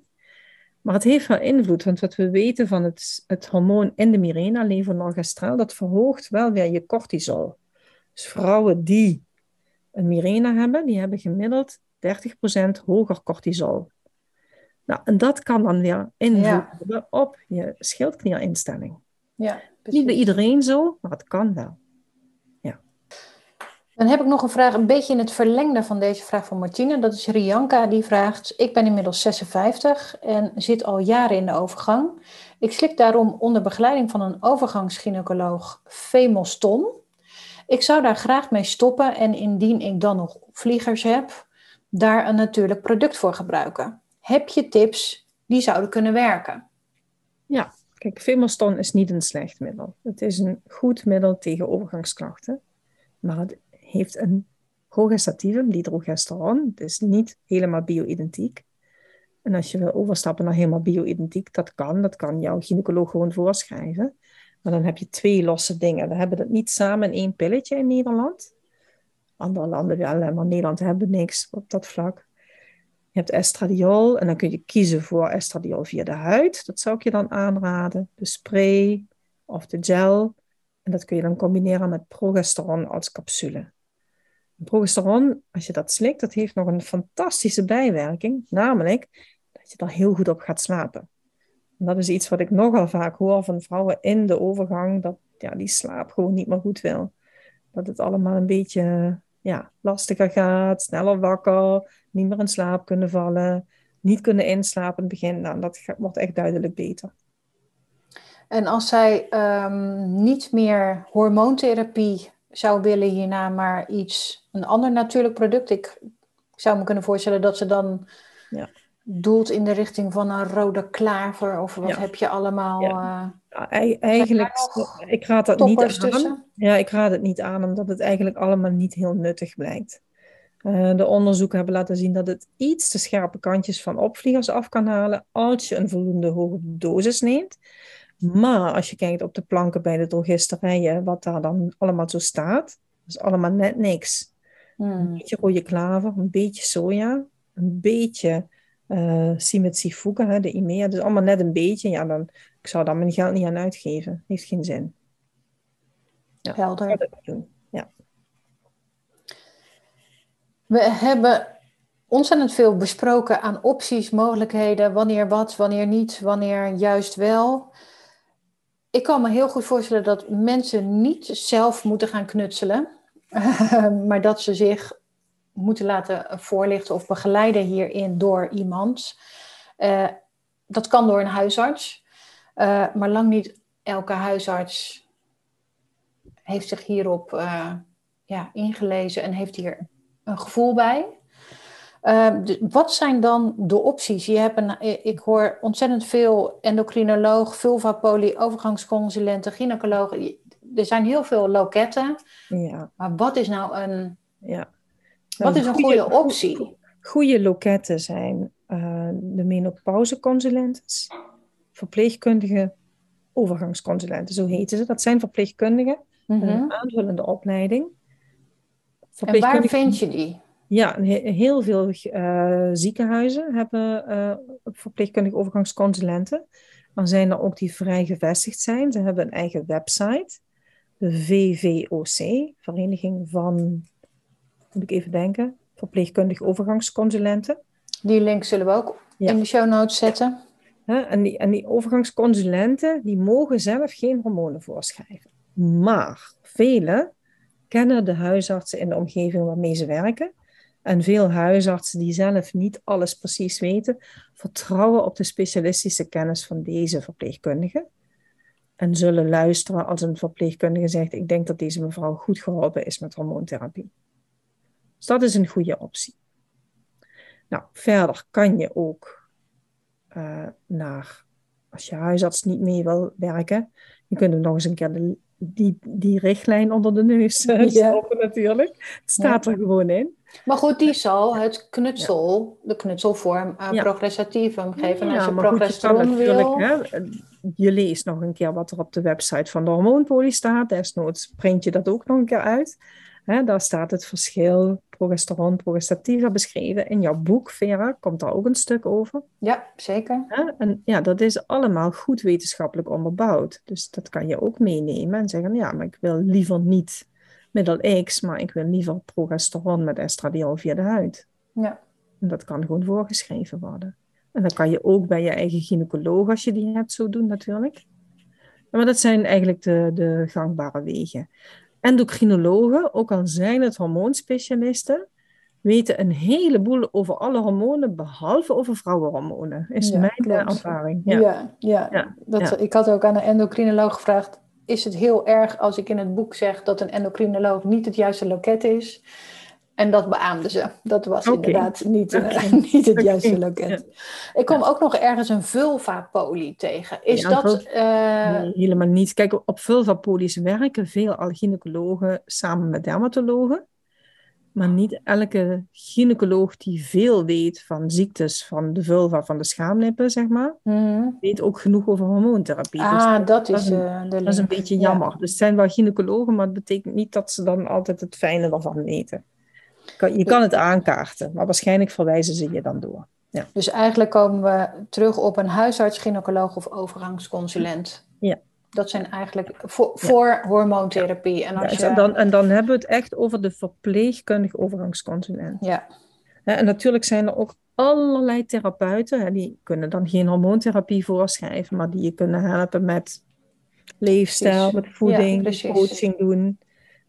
Maar het heeft wel invloed, want wat we weten van het, het hormoon in de Mirena, levonorgestrel, dat verhoogt wel weer je cortisol. Dus vrouwen die een Mirena hebben, die hebben gemiddeld 30% hoger cortisol. Nou, en dat kan dan weer invloed hebben op je schildklierinstelling. Ja, Niet bij iedereen zo, maar het kan wel. Dan heb ik nog een vraag, een beetje in het verlengde van deze vraag van Martine. Dat is Rianka, die vraagt: Ik ben inmiddels 56 en zit al jaren in de overgang. Ik slik daarom onder begeleiding van een overgangsgynaecoloog Femoston. Ik zou daar graag mee stoppen en indien ik dan nog vliegers heb, daar een natuurlijk product voor gebruiken. Heb je tips die zouden kunnen werken? Ja, kijk, Femoston is niet een slecht middel. Het is een goed middel tegen overgangsklachten. Maar het heeft een progestativum. Het is niet helemaal bio-identiek. En als je wil overstappen naar helemaal bio-identiek, dat kan. Dat kan jouw gynaecoloog gewoon voorschrijven. Maar dan heb je twee losse dingen. We hebben dat niet samen in één pilletje in Nederland. Andere landen wel, maar Nederland hebben niks op dat vlak. Je hebt estradiol en dan kun je kiezen voor estradiol via de huid. Dat zou ik je dan aanraden. De spray of de gel. En dat kun je dan combineren met progesteron als capsule. Progesteron, als je dat slikt, dat heeft nog een fantastische bijwerking, namelijk dat je er heel goed op gaat slapen. En dat is iets wat ik nogal vaak hoor van vrouwen in de overgang, dat ja, die slaap gewoon niet meer goed wil. Dat het allemaal een beetje ja, lastiger gaat, sneller wakker, niet meer in slaap kunnen vallen, niet kunnen inslapen in het begin. Nou, dat wordt echt duidelijk beter. En als zij um, niet meer hormoontherapie zou willen hierna maar iets, een ander natuurlijk product. Ik, zou me kunnen voorstellen dat ze dan ja. Doelt in de richting van een rode klaver of wat heb je allemaal. Ja. Uh, eigenlijk, ik raad dat niet aan. Ja, ik raad het niet aan omdat het eigenlijk allemaal niet heel nuttig blijkt. Uh, de onderzoeken hebben laten zien dat het iets te scherpe kantjes van opvliegers af kan halen als je een voldoende hoge dosis neemt. Maar als je kijkt op de planken bij de drogisterijen, wat daar dan allemaal zo staat, is allemaal net niks. Hmm. Een beetje rode klaver, een beetje soja, een beetje uh, hè, de IMEA. Dus allemaal net een beetje. Ja, dan, ik zou daar mijn geld niet aan uitgeven. Heeft geen zin. Ja, Helder. Ja. We hebben ontzettend veel besproken aan opties, mogelijkheden, wanneer wat, wanneer niet, wanneer juist wel ik kan me heel goed voorstellen dat mensen niet zelf moeten gaan knutselen, maar dat ze zich moeten laten voorlichten of begeleiden hierin door iemand. Uh, dat kan door een huisarts, uh, maar lang niet elke huisarts heeft zich hierop uh, ja, ingelezen en heeft hier een gevoel bij. Wat zijn dan de opties? Je hebt een, ik hoor ontzettend veel endocrinoloog, vulvapolie, overgangsconsulenten, gynaecologen. Er zijn heel veel loketten. Ja. Maar wat is nou een, ja. Wat is een goede, optie? Goede loketten zijn uh, de menopauseconsulenten, verpleegkundige overgangsconsulenten, zo heten ze. Dat zijn verpleegkundigen met een mhm. aanvullende opleiding. En waar vind je die? Ja, heel veel uh, ziekenhuizen hebben uh, verpleegkundige overgangsconsulenten. Dan zijn er ook die vrij gevestigd zijn. Ze hebben een eigen website. De VVOC, Vereniging van, moet ik even denken, verpleegkundige overgangsconsulenten. Die link zullen we ook in de show notes zetten. En, die, en die overgangsconsulenten, die mogen zelf geen hormonen voorschrijven. Maar velen kennen de huisartsen in de omgeving waarmee ze werken. En veel huisartsen die zelf niet alles precies weten, vertrouwen op de specialistische kennis van deze verpleegkundigen. En zullen luisteren als een verpleegkundige zegt: Ik denk dat deze mevrouw goed geholpen is met hormoontherapie. Dus dat is een goede optie. Nou, verder kan je ook uh, naar, als je huisarts niet mee wil werken, je kunt hem nog eens een keer de, die, die richtlijn onder de neus uh, stoppen natuurlijk. Het staat er gewoon in. Maar goed, die zal het knutsel, de knutselvorm, uh, progressatiefum geven. En als je progesteron wil... Hè, je leest nog een keer wat er op de website van de hormoonpolie staat. Desnoods print je dat ook nog een keer uit. Hè, daar staat het verschil progesteron, progestativa beschreven. In jouw boek, Vera, komt daar ook een stuk over. Ja, zeker. Hè? En ja, dat is allemaal goed wetenschappelijk onderbouwd. Dus dat kan je ook meenemen en zeggen, ja, maar ik wil liever niet middel X, maar ik wil liever progesteron met estradiol via de huid. Ja. En dat kan gewoon voorgeschreven worden. En dan kan je ook bij je eigen gynaecoloog, als je die hebt, zo doen natuurlijk. Maar dat zijn eigenlijk de, de gangbare wegen. Endocrinologen, ook al zijn het hormoonspecialisten, weten een heleboel over alle hormonen, behalve over vrouwenhormonen, is mijn klopt. ervaring. Ja, ja, ja. ja. Dat, Ik had ook aan een endocrinoloog gevraagd, is het heel erg als ik in het boek zeg dat een endocrinoloog niet het juiste loket is? En dat beaamden ze. Dat was inderdaad niet, uh, niet het juiste loket. Ik kom ook nog ergens een vulvapolie tegen. Is dat... Uh... Nee, helemaal niet. Kijk, op vulvapolies werken veel al gynaecologen samen met dermatologen. Maar niet elke gynaecoloog die veel weet van ziektes van de vulva, van de schaamlippen, zeg maar, mhm. weet ook genoeg over hormoontherapie. Dus ah, dus dat, is, een, uh, dat is een beetje jammer. Dus het zijn wel gynaecologen, maar het betekent niet dat ze dan altijd het fijne ervan weten. Je kan het aankaarten, maar waarschijnlijk verwijzen ze je dan door. Ja. Dus eigenlijk komen we terug op een huisarts, gynaecoloog of overgangsconsulent. Ja. Dat zijn eigenlijk voor, voor hormoontherapie. En, als je... en, dan, en dan hebben we het echt over de verpleegkundig overgangsconsulent. Ja. En natuurlijk zijn er ook allerlei therapeuten, die kunnen dan geen hormoontherapie voorschrijven, maar die je kunnen helpen met leefstijl, met voeding, coaching doen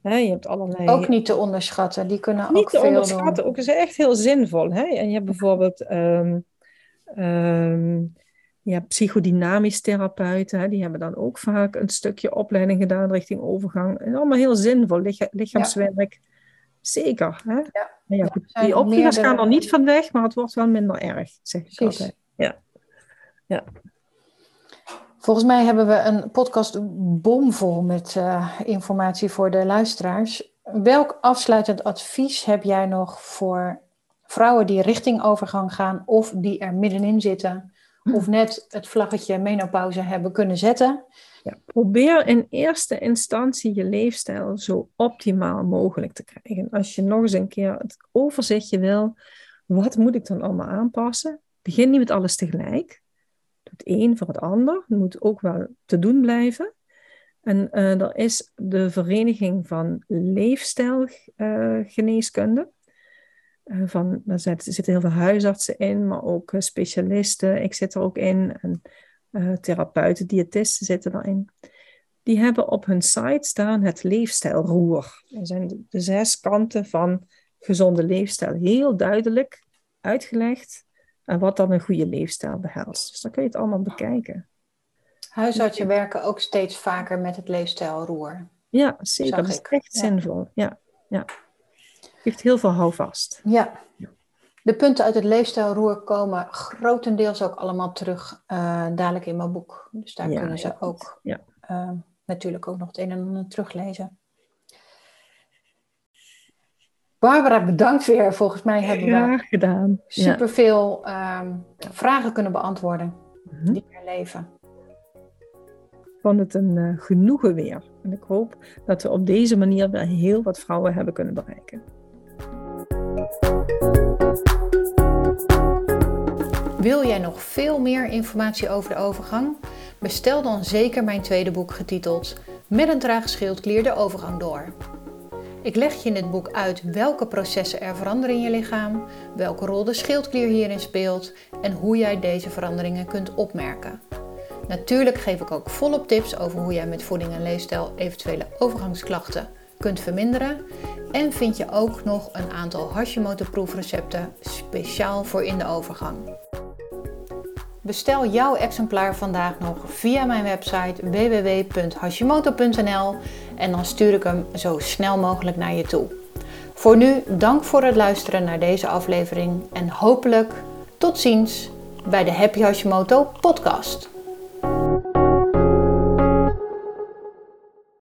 je hebt allerlei... Ook niet te onderschatten, die kunnen niet ook te veel onderschatten, doen. ook is echt heel zinvol. Hè? En je hebt bijvoorbeeld um, um, ja, psychodynamisch therapeuten, hè? die hebben dan ook vaak een stukje opleiding gedaan richting overgang. En allemaal heel zinvol, lichaamswerk. Zeker. Hè? Ja. Ja, goed. Die opvangers gaan er niet van weg, maar het wordt wel minder erg, zeg ik Precies. altijd. Ja. ja. Volgens mij hebben we een podcast bomvol met uh, informatie voor de luisteraars. Welk afsluitend advies heb jij nog voor vrouwen die richting overgang gaan of die er middenin zitten of net het vlaggetje menopauze hebben kunnen zetten? Ja, probeer in eerste instantie je leefstijl zo optimaal mogelijk te krijgen. Als je nog eens een keer het overzichtje wil, wat moet ik dan allemaal aanpassen? Begin niet met alles tegelijk het een voor het ander. Moet ook wel te doen blijven. En uh, er is de Vereniging van Leefstijlgeneeskunde. Uh, van, daar zitten heel veel huisartsen in, maar ook uh, specialisten. Ik zit er ook in. En therapeuten, diëtisten zitten erin. Die hebben op hun site staan het leefstijlroer. Dat zijn de zes kanten van gezonde leefstijl. Heel duidelijk uitgelegd en wat dan een goede leefstijl behelst. Dus dan kun je het allemaal bekijken. Huisartsen werken ook steeds vaker met het leefstijlroer. Ja, zeker. Dat is echt zinvol. Ja, ja. Geeft heel veel houvast. Ja. De punten uit het leefstijlroer komen grotendeels ook allemaal terug uh, dadelijk in mijn boek. Dus daar kunnen ze ook ja. uh, natuurlijk ook nog het een en ander teruglezen. Barbara, bedankt weer. Volgens mij hebben we gedaan. superveel ja. um, vragen kunnen beantwoorden mm die er leven. Ik vond het een uh, genoegen weer. En ik hoop dat we op deze manier weer heel wat vrouwen hebben kunnen bereiken. Wil jij nog veel meer informatie over de overgang? Bestel dan zeker mijn tweede boek getiteld Met een trage schildklier de overgang door. Ik leg je in het boek uit welke processen er veranderen in je lichaam, welke rol de schildklier hierin speelt en hoe jij deze veranderingen kunt opmerken. Natuurlijk geef ik ook volop tips over hoe jij met voeding en leefstijl eventuele overgangsklachten kunt verminderen. En vind je ook nog een aantal Hashimoto proefrecepten speciaal voor in de overgang. Bestel jouw exemplaar vandaag nog via mijn website www.hashimoto.nl en dan stuur ik hem zo snel mogelijk naar je toe. Voor nu dank voor het luisteren naar deze aflevering en hopelijk tot ziens bij de Happy Hashimoto podcast.